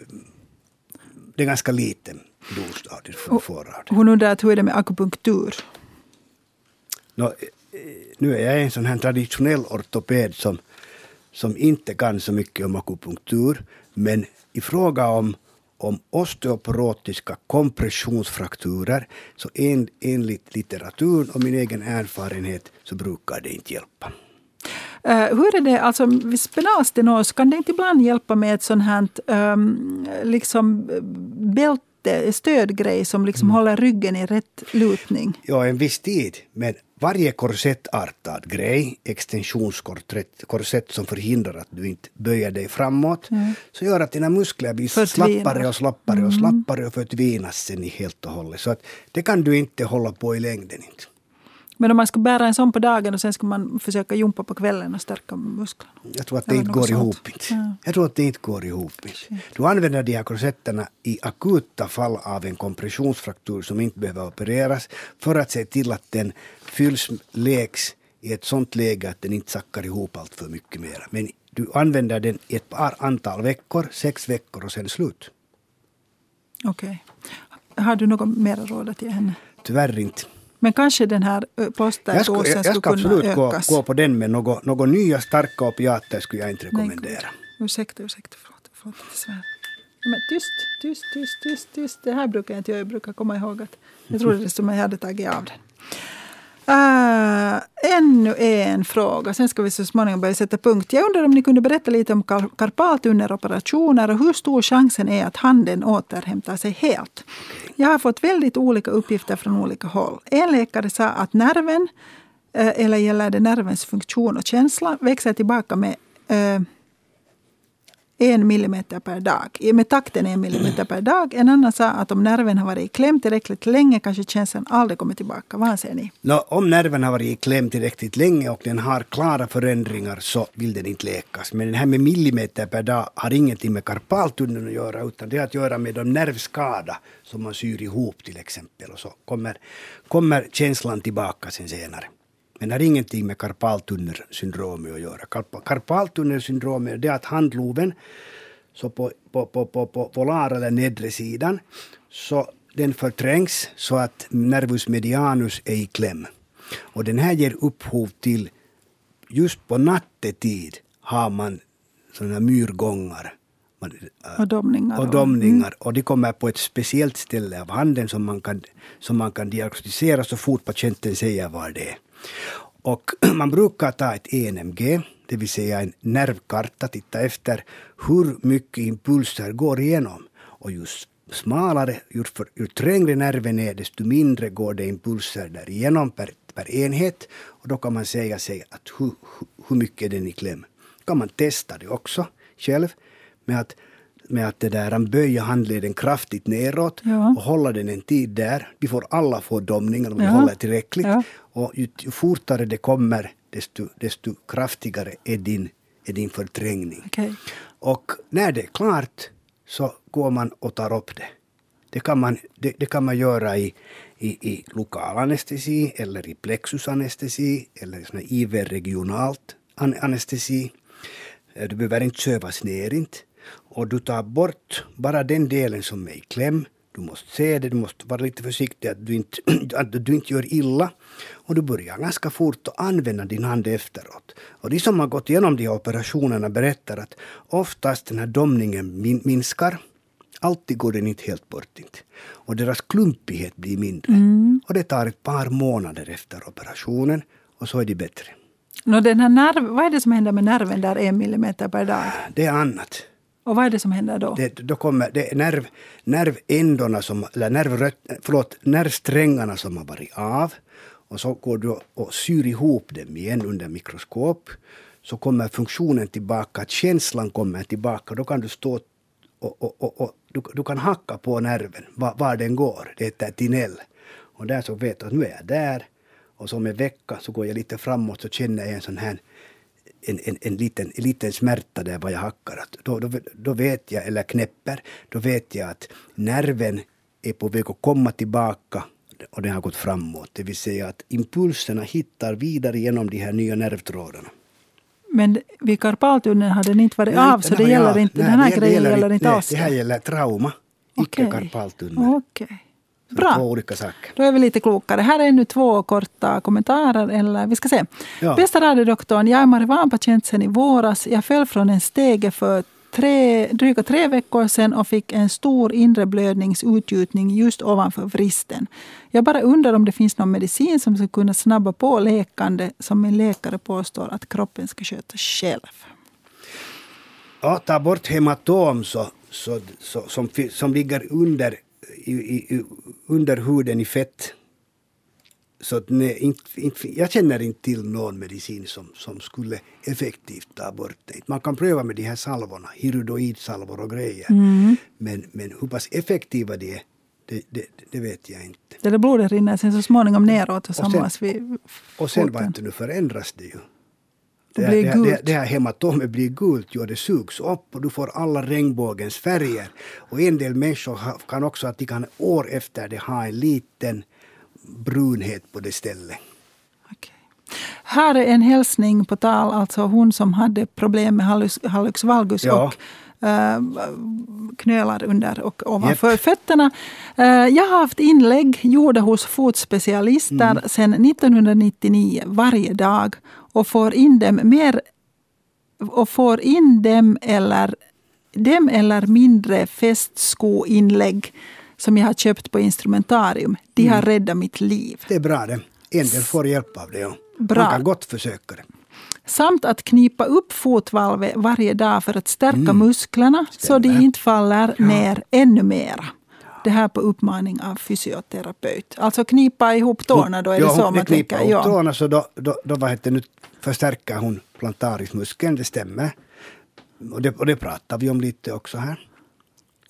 det är ganska liten dos av det du får av det. Hon undrar hur är det med akupunktur? Nå, eh, nu är jag en sån här traditionell ortoped som, som inte kan så mycket om akupunktur. Men i fråga om, om osteoporotiska kompressionsfrakturer så en, enligt litteraturen och min egen erfarenhet så brukar det inte hjälpa. Eh, hur är det, alltså vid spenalstenos, kan det inte ibland hjälpa med ett sånt här um, liksom bälte, stödgrej som liksom Mm. håller ryggen i rätt lutning? Ja, en viss tid. Men varje korsettartad grej, extensionskorsett korsett som förhindrar att du inte böjer dig framåt, så gör att dina muskler blir Förtvinar. slappare och slappare och slappare och förtvinas sen i helt och hållet. Så att det kan du inte hålla på i längden. Inte. Men om man ska bära en sån på dagen och sen ska man försöka jumpa på kvällen och stärka musklerna. Jag tror att det inte går sånt. ihop. Inte. Ja. Jag tror att det inte går ihop. Inte. Du använder de här korsetterna i akuta fall av en kompressionsfraktur som inte behöver opereras för att se till att den fylls, läks i ett sånt läge att den inte sackar ihop allt för mycket mer. Men du använder den i ett par antal veckor, sex veckor och sen slut. Okej. Har du något mer råd att ge henne? Tyvärr inte. Men kanske den här ö, Jag ska, plåsterdosen jag, skulle ska kunna absolut gå, ökas? gå på den men något, något nya starka opiater skulle jag inte rekommendera. Nej, ursäkta, ursäkta. Förlåt, förlåt. Men tyst, tyst, tyst, tyst, tyst. Det här brukar jag inte göra. Jag brukar komma ihåg att jag trodde det som jag hade tagit av den. Uh, ännu en fråga, sen ska vi så småningom börja sätta punkt. Jag undrar om ni kunde berätta lite om kar- karpaltunneroperationer och hur stor chansen är att handen återhämtar sig helt. Jag har fått väldigt olika uppgifter från olika håll. En läkare sa att nerven, eh, eller gäller det nervens funktion och känsla, växer tillbaka med eh, en millimeter per dag. Med takten en millimeter per dag. En annan sa att om nerven har varit i kläm tillräckligt länge kanske känslan aldrig kommer tillbaka. Vad säger ni? No, om nerven har varit i kläm tillräckligt länge och den har klara förändringar så vill den inte läkas. Men det här med millimeter per dag har ingenting med karpaltunneln att göra utan det har att göra med de nervskada som man syr ihop till exempel. Och så kommer, kommer känslan tillbaka sen senare. Men det har ingenting med karpaltunnelsyndromet att göra. Karp- Karpaltunnelsyndromet är att handloven så på, på, på, på, på polar eller nedre sidan så den förträngs så att nervus medianus är i kläm. Och den här ger upphov till, just på nattetid har man sådana myrgångar. Äh, Och domningar. och domningar. Och de kommer på ett speciellt ställe av handen som man kan, som man kan diagnostisera så fort patienten säger var det är. Och man brukar ta ett ENMG, det vill säga en nervkarta, titta efter hur mycket impulser går igenom. Och ju smalare, ju, för, ju trängre nerven är, desto mindre går det impulser där igenom per, per enhet. Och då kan man säga sig att hur, hur, hur mycket är den i kläm. kan man testa det också själv med att med att det där, böja handleden kraftigt neråt Ja. och hålla den en tid där. Vi får alla få domningar om vi Ja. håller tillräckligt. Ja. Och ju, ju fortare det kommer, desto, desto kraftigare är din, är din förträngning. Okej. Och när det är klart så går man och tar upp det. Det kan man, det, det kan man göra i, i, i lokal anestesi eller i plexusanestesi eller i sån IV-regionalt an, anestesi. Eh, Du behöver inte sövas ner inte. Och du tar bort bara den delen som är i kläm. Du måste se det, du måste vara lite försiktig att du inte, att du inte gör illa. Och du börjar ganska fort att använda din hand efteråt. Och de som har gått igenom de här operationerna berättar att oftast den här domningen min, minskar. Alltid går den inte helt bort. Inte. Och deras klumpighet blir mindre. Och det tar ett par månader efter operationen och så är de bättre. Den här nerv, vad är det som händer med nerven där en millimeter per dag? Det är annat. Och vad är det som händer då? Det, då kommer det är nerv, nervändorna, som, eller nervröt, förlåt, nervsträngarna som har varit av. Och så går du och syr ihop dem igen under mikroskop. Så kommer funktionen tillbaka, känslan kommer tillbaka. Då kan du stå och, och, och, och du, du, kan hacka på nerven var, var den går. Det heter tinell. Och där så vet du att nu är jag där. Och så om en vecka så går jag lite framåt så känner jag en sån här en, en, en, liten, en liten smärta där vad jag hackar. Att då, då, då vet jag, eller knäpper, då vet jag att nerven är på väg att komma tillbaka och den har gått framåt. Det vill säga att impulserna hittar vidare genom de här nya nervtrådarna. Men vid karpaltunneln har den inte varit nej, av, så det gäller av. inte, nej, den här det, grejen det gäller, inte alls? Det här gäller trauma, okay. icke karpaltunnel. Okay. Bra. Två olika saker. Då är vi lite klokare. Här är nu två korta kommentarer. Eller vi ska se. Ja. Bästa radiodoktorn, jag är marijuanapatient sedan i våras. Jag föll från en stege för tre, dryga tre veckor sedan och fick en stor inre blödningsutgjutning just ovanför vristen. Jag bara undrar om det finns någon medicin som ska kunna snabba på läkande som min läkare påstår att kroppen ska sköta själv. Ja, ta bort hematom så, så, så, som, som ligger under i, i, under huden i fett. Så att nej, inte, inte, jag känner inte till någon medicin som, som skulle effektivt ta bort det. Man kan pröva med de här salvorna, hirudoidsalvor och grejer. Mm. Men, men hur pass effektiva de är, det, det, det, vet jag inte. Det där blodet rinner sen så småningom neråt och samlas vid Och sen vet du, nu förändras det ju. Det, blir det, det, det här hematomet blir gult jo, det sugs upp och du får alla regnbågens färger. Och en del människor kan också att de kan år efter det ha en liten brunhet på det stället. Okay. Här är en hälsning på tal, alltså hon som hade problem med hallux, hallux valgus ja. och knölar under och ovanför yep. fötterna. Uh, jag har haft inlägg gjorda hos fotspecialister mm. sedan 1999 varje dag och får in dem mer och får in dem eller, dem eller mindre fästskoinlägg som jag har köpt på instrumentarium. De har mm. räddat mitt liv. Det är bra det. En del får hjälp av det. Ja. Bra. Man kan gott försöka det. Samt att knipa upp fotvalvet varje dag för att stärka mm. musklerna Stämmer. så de inte faller ja. ner ännu mera. Det här på uppmaning av fysioterapeut. Alltså knipa ihop tårna, då är det ja, så man tänker. Ja, ihop tårna så då, då, då vad heter, nu förstärker hon plantarismuskeln, det stämmer. Och det, och det pratar vi om lite också här.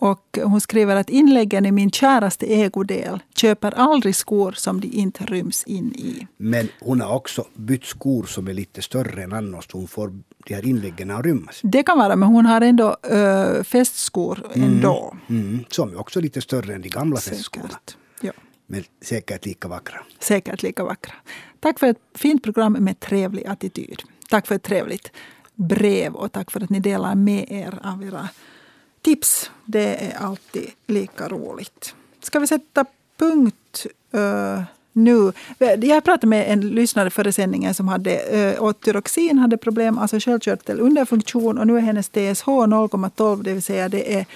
Och hon skriver att inläggen i min käraste ägodel köper aldrig skor som de inte ryms in i. Men hon har också bytt skor som är lite större än annars. Hon får de här inläggen att rymmas. Det kan vara, men hon har ändå äh, fästskor ändå. Mm, mm, som är också lite större än de gamla fästskorna. Ja. Men säkert lika vackra. Säkert lika vackra. Tack för ett fint program med trevlig attityd. Tack för ett trevligt brev och tack för att ni delar med er av era tips. Det är alltid lika roligt. Ska vi sätta punkt uh, nu? Jag pratade med en lyssnare före sändningen som hade uh, tyroxin, hade problem, alltså sköldkörtel underfunktion och nu är hennes TSH 0,12, det vill säga det är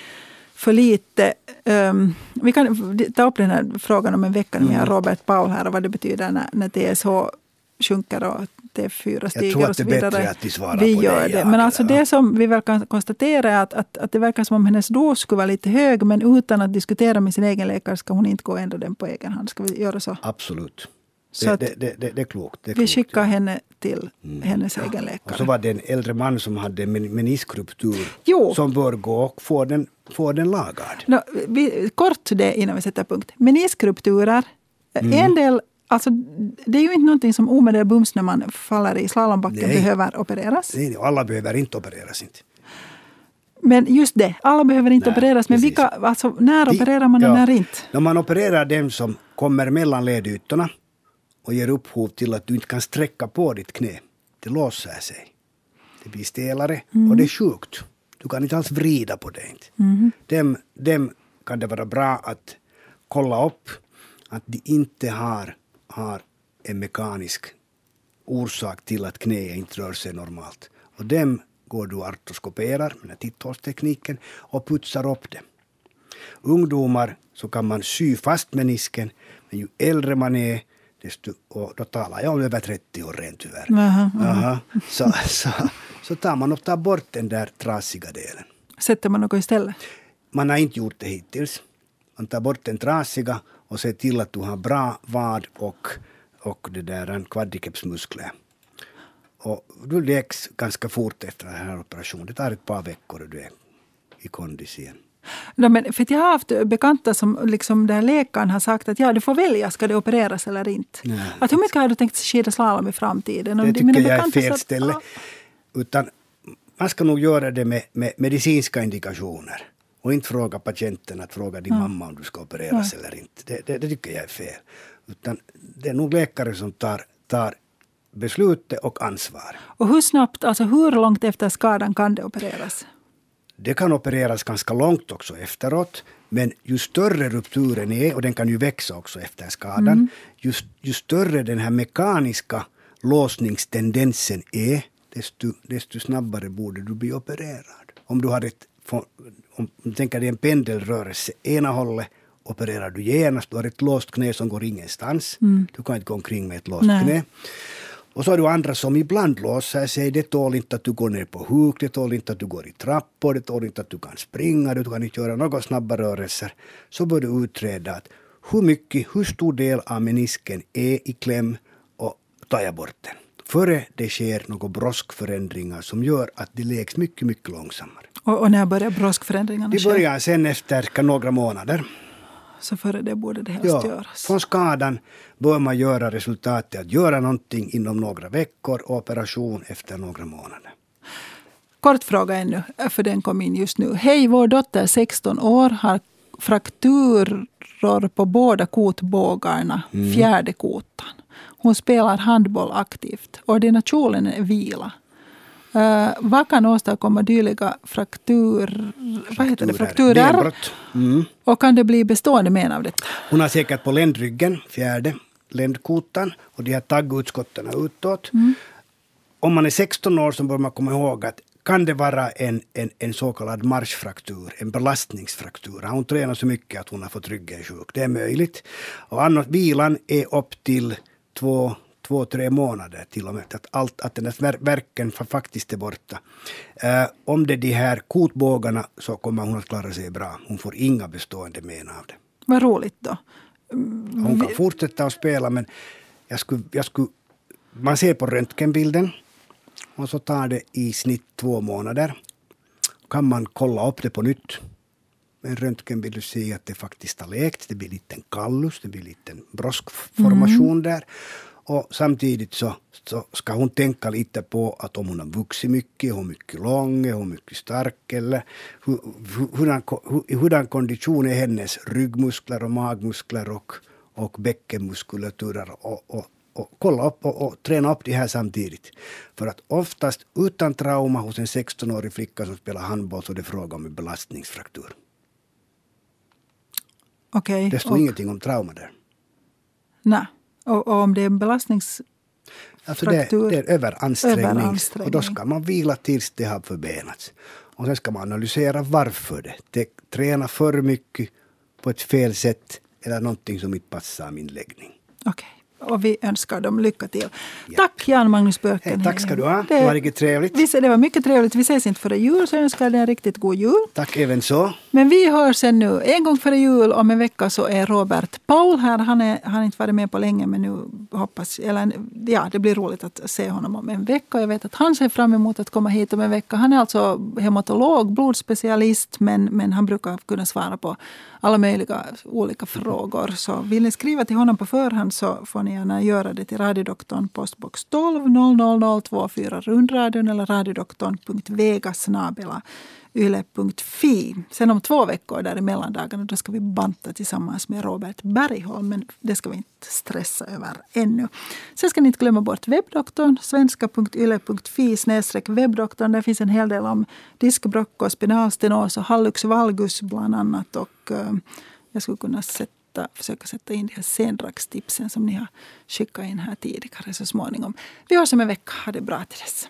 för lite. Um, vi kan ta upp den här frågan om en vecka med mm. Robert Paul här och vad det betyder när, när TSH sjunker och T4 stiger och så vidare. Jag tror att det är bättre att de svarar vi på gör det. det. Men alltså det som vi väl kan konstatera är att, att, att det verkar som om hennes dos skulle vara lite hög men utan att diskutera med sin egen läkare ska hon inte gå ändra den på egen hand. Ska vi göra så? Absolut. Det, det, det, det, det, är klokt. Det är vi klokt, skickar ja. henne till mm. hennes ja. egen läkare. Och så var det en äldre man som hade meniskruptur som bör gå och få den, få den lagad. No, vi, kort det innan vi sätter punkt. Meniskrupturer, mm. en del Alltså, det är ju inte någonting som omedelbart bums när man faller i slalombacken Nej. behöver opereras. Nej, alla behöver inte opereras. Inte. Men just det, alla behöver inte Nej, opereras. Men vilka, alltså, när De, opererar man och ja, när inte? När man opererar dem som kommer mellan ledytorna och ger upphov till att du inte kan sträcka på ditt knä. Det låser sig. Det blir stelare mm. och det är sjukt. Du kan inte alls vrida på det. Mm. Dem, dem kan det vara bra att kolla upp att de inte har har en mekanisk orsak till att knäet inte rör sig normalt. Och dem går du och artroskoperar med titthålstekniken och putsar upp det. Ungdomar så kan man sy fast menisken, men ju äldre man är desto, och då talar jag om över 30 år rent tyvärr. Aha, aha. Så, så, så tar man och tar bort den där trasiga delen. Sätter man något istället? Man har inte gjort det hittills. Man tar bort den trasiga och ser till att du har bra vad och, och det där quadricepsmuskler. Och du läks ganska fort efter den här operationen. Det tar ett par veckor och du är i kondis igen. No, men för jag har haft bekanta som liksom där läkaren har sagt att ja, du får välja, ska det opereras eller inte. Nej. Att hur mycket har du tänkt skidaslalom i framtiden? Det de- tycker jag är fel sa att, ställe. ah, Utan man ska nog göra det med, med medicinska indikationer. Och inte fråga patienten att fråga din mamma om du ska opereras eller inte. Det, det, det tycker jag är fel. Utan det är nog läkare som tar, tar beslutet och ansvar. Och hur snabbt, alltså hur långt efter skadan kan det opereras? Det kan opereras ganska långt också efteråt. Men ju större rupturen är, och den kan ju växa också efter skadan, ju, ju större den här mekaniska låsningstendensen är, desto, desto snabbare borde du bli opererad. Om du har ett, om du tänker dig en pendelrörelse, ena hållet opererar du genast, du har ett låst knä som går ingenstans. Du kan inte gå omkring med ett låst Nej. knä. Och så har du andra som ibland låser sig. Det tål inte att du går ner på huk, det tål inte att du går i trappor, det tål inte att du kan springa, du kan inte göra några snabba rörelser. Så bör du utreda att hur mycket, hur stor del av menisken är i kläm och tar jag bort den. Före det sker några broskförändringar som gör att det läks mycket, mycket långsammare. Och, och när börjar broskförändringarna ske? börjar sen efter några månader. Så före det borde det helst Ja, göras. från skadan bör man göra resultatet att göra någonting inom några veckor och operation efter några månader. Kort fråga ännu, för den kom in just nu. Hej, vår dotter 16 år har frakturer på båda kotbågarna, Mm. fjärde kotan. Hon spelar handboll aktivt. Ordinationen är vila. Uh, vad kan åstadkomma dylika fraktur, vad heter det, frakturer? Benbrott. Mm. Och kan det bli bestående men av detta? Hon har säkert på ländryggen, fjärde ländkotan och de här taggutskotten utåt. Mm. Om man är 16 år så bör man komma ihåg att kan det vara en, en, en så kallad marschfraktur, en belastningsfraktur. Har hon tränat så mycket att hon har fått ryggen sjuk? Det är möjligt. Och annars, vilan är upp till två, två, tre månader till och med. Att, allt, att den här ver- verken fa- faktiskt är borta. Eh, om det är de här kotbågarna så kommer hon att klara sig bra. Hon får inga bestående men av det. Vad roligt då. Hon kan fortsätta att spela men jag skulle, jag skulle, man ser på röntgenbilden och så tar det i snitt två månader. Kan man kolla upp det på nytt en röntgenbild och se att det faktiskt har läkt. Det blir en liten kallus, det blir en liten broskformation där. Och samtidigt så, så ska hon tänka lite på att om hon har vuxit mycket, hur mycket lång, är hon mycket stark eller hur, hurdan, hur, hurdan kondition är hennes ryggmuskler och magmuskler och, och bäckenmuskulaturer och, och, och kolla upp och, och träna upp det här samtidigt. För att oftast utan trauma hos en 16-årig flicka som spelar handboll så är det fråga om en belastningsfraktur. Okej. Det står och- ingenting om trauma där. Nej. Och, och om det är en belastnings... Alltså det, det är överansträngning. Överansträngning. Och då ska man vila tills det har förbenats. Och sen ska man analysera varför det. det träna för mycket på ett fel sätt eller någonting som inte passar min läggning. Okej. Och vi önskar dem lycka till. Tack Jan Magnus Börken. Hej, tack ska du ha. Det var riktigt trevligt. Vi, det var mycket trevligt. Vi ses inte före jul så jag önskar dig en riktigt god jul. Tack även så. Men vi hörs sen nu. En gång före jul, om en vecka, så är Robert Paul här. Han är- han har inte varit med på länge, men nu hoppas eller ja, det blir roligt att se honom om en vecka. Jag vet att han ser fram emot att komma hit om en vecka. Han är alltså hematolog, blodspecialist, men, men han brukar kunna svara på alla möjliga olika frågor. Så vill ni skriva till honom på förhand så får ni gärna göra det till radiodoktorn postbox 12 00024 rundradion eller radiodoktorn.vegasnabela yle.fi. Sen om två veckor där i mellandagarna då ska vi banta tillsammans med Robert Bergholm. Men det ska vi inte stressa över ännu. Sen ska ni inte glömma bort webbdoktorn. svenska.yle.fi webbdoktorn. Där finns en hel del om diskbråck och spinalstenos och hallux valgus bland annat. Och, eh, jag skulle kunna sätta, försöka sätta in de här sendragstipsen som ni har skickat in här tidigare så småningom. Vi hörs om en vecka. Ha det bra till dess.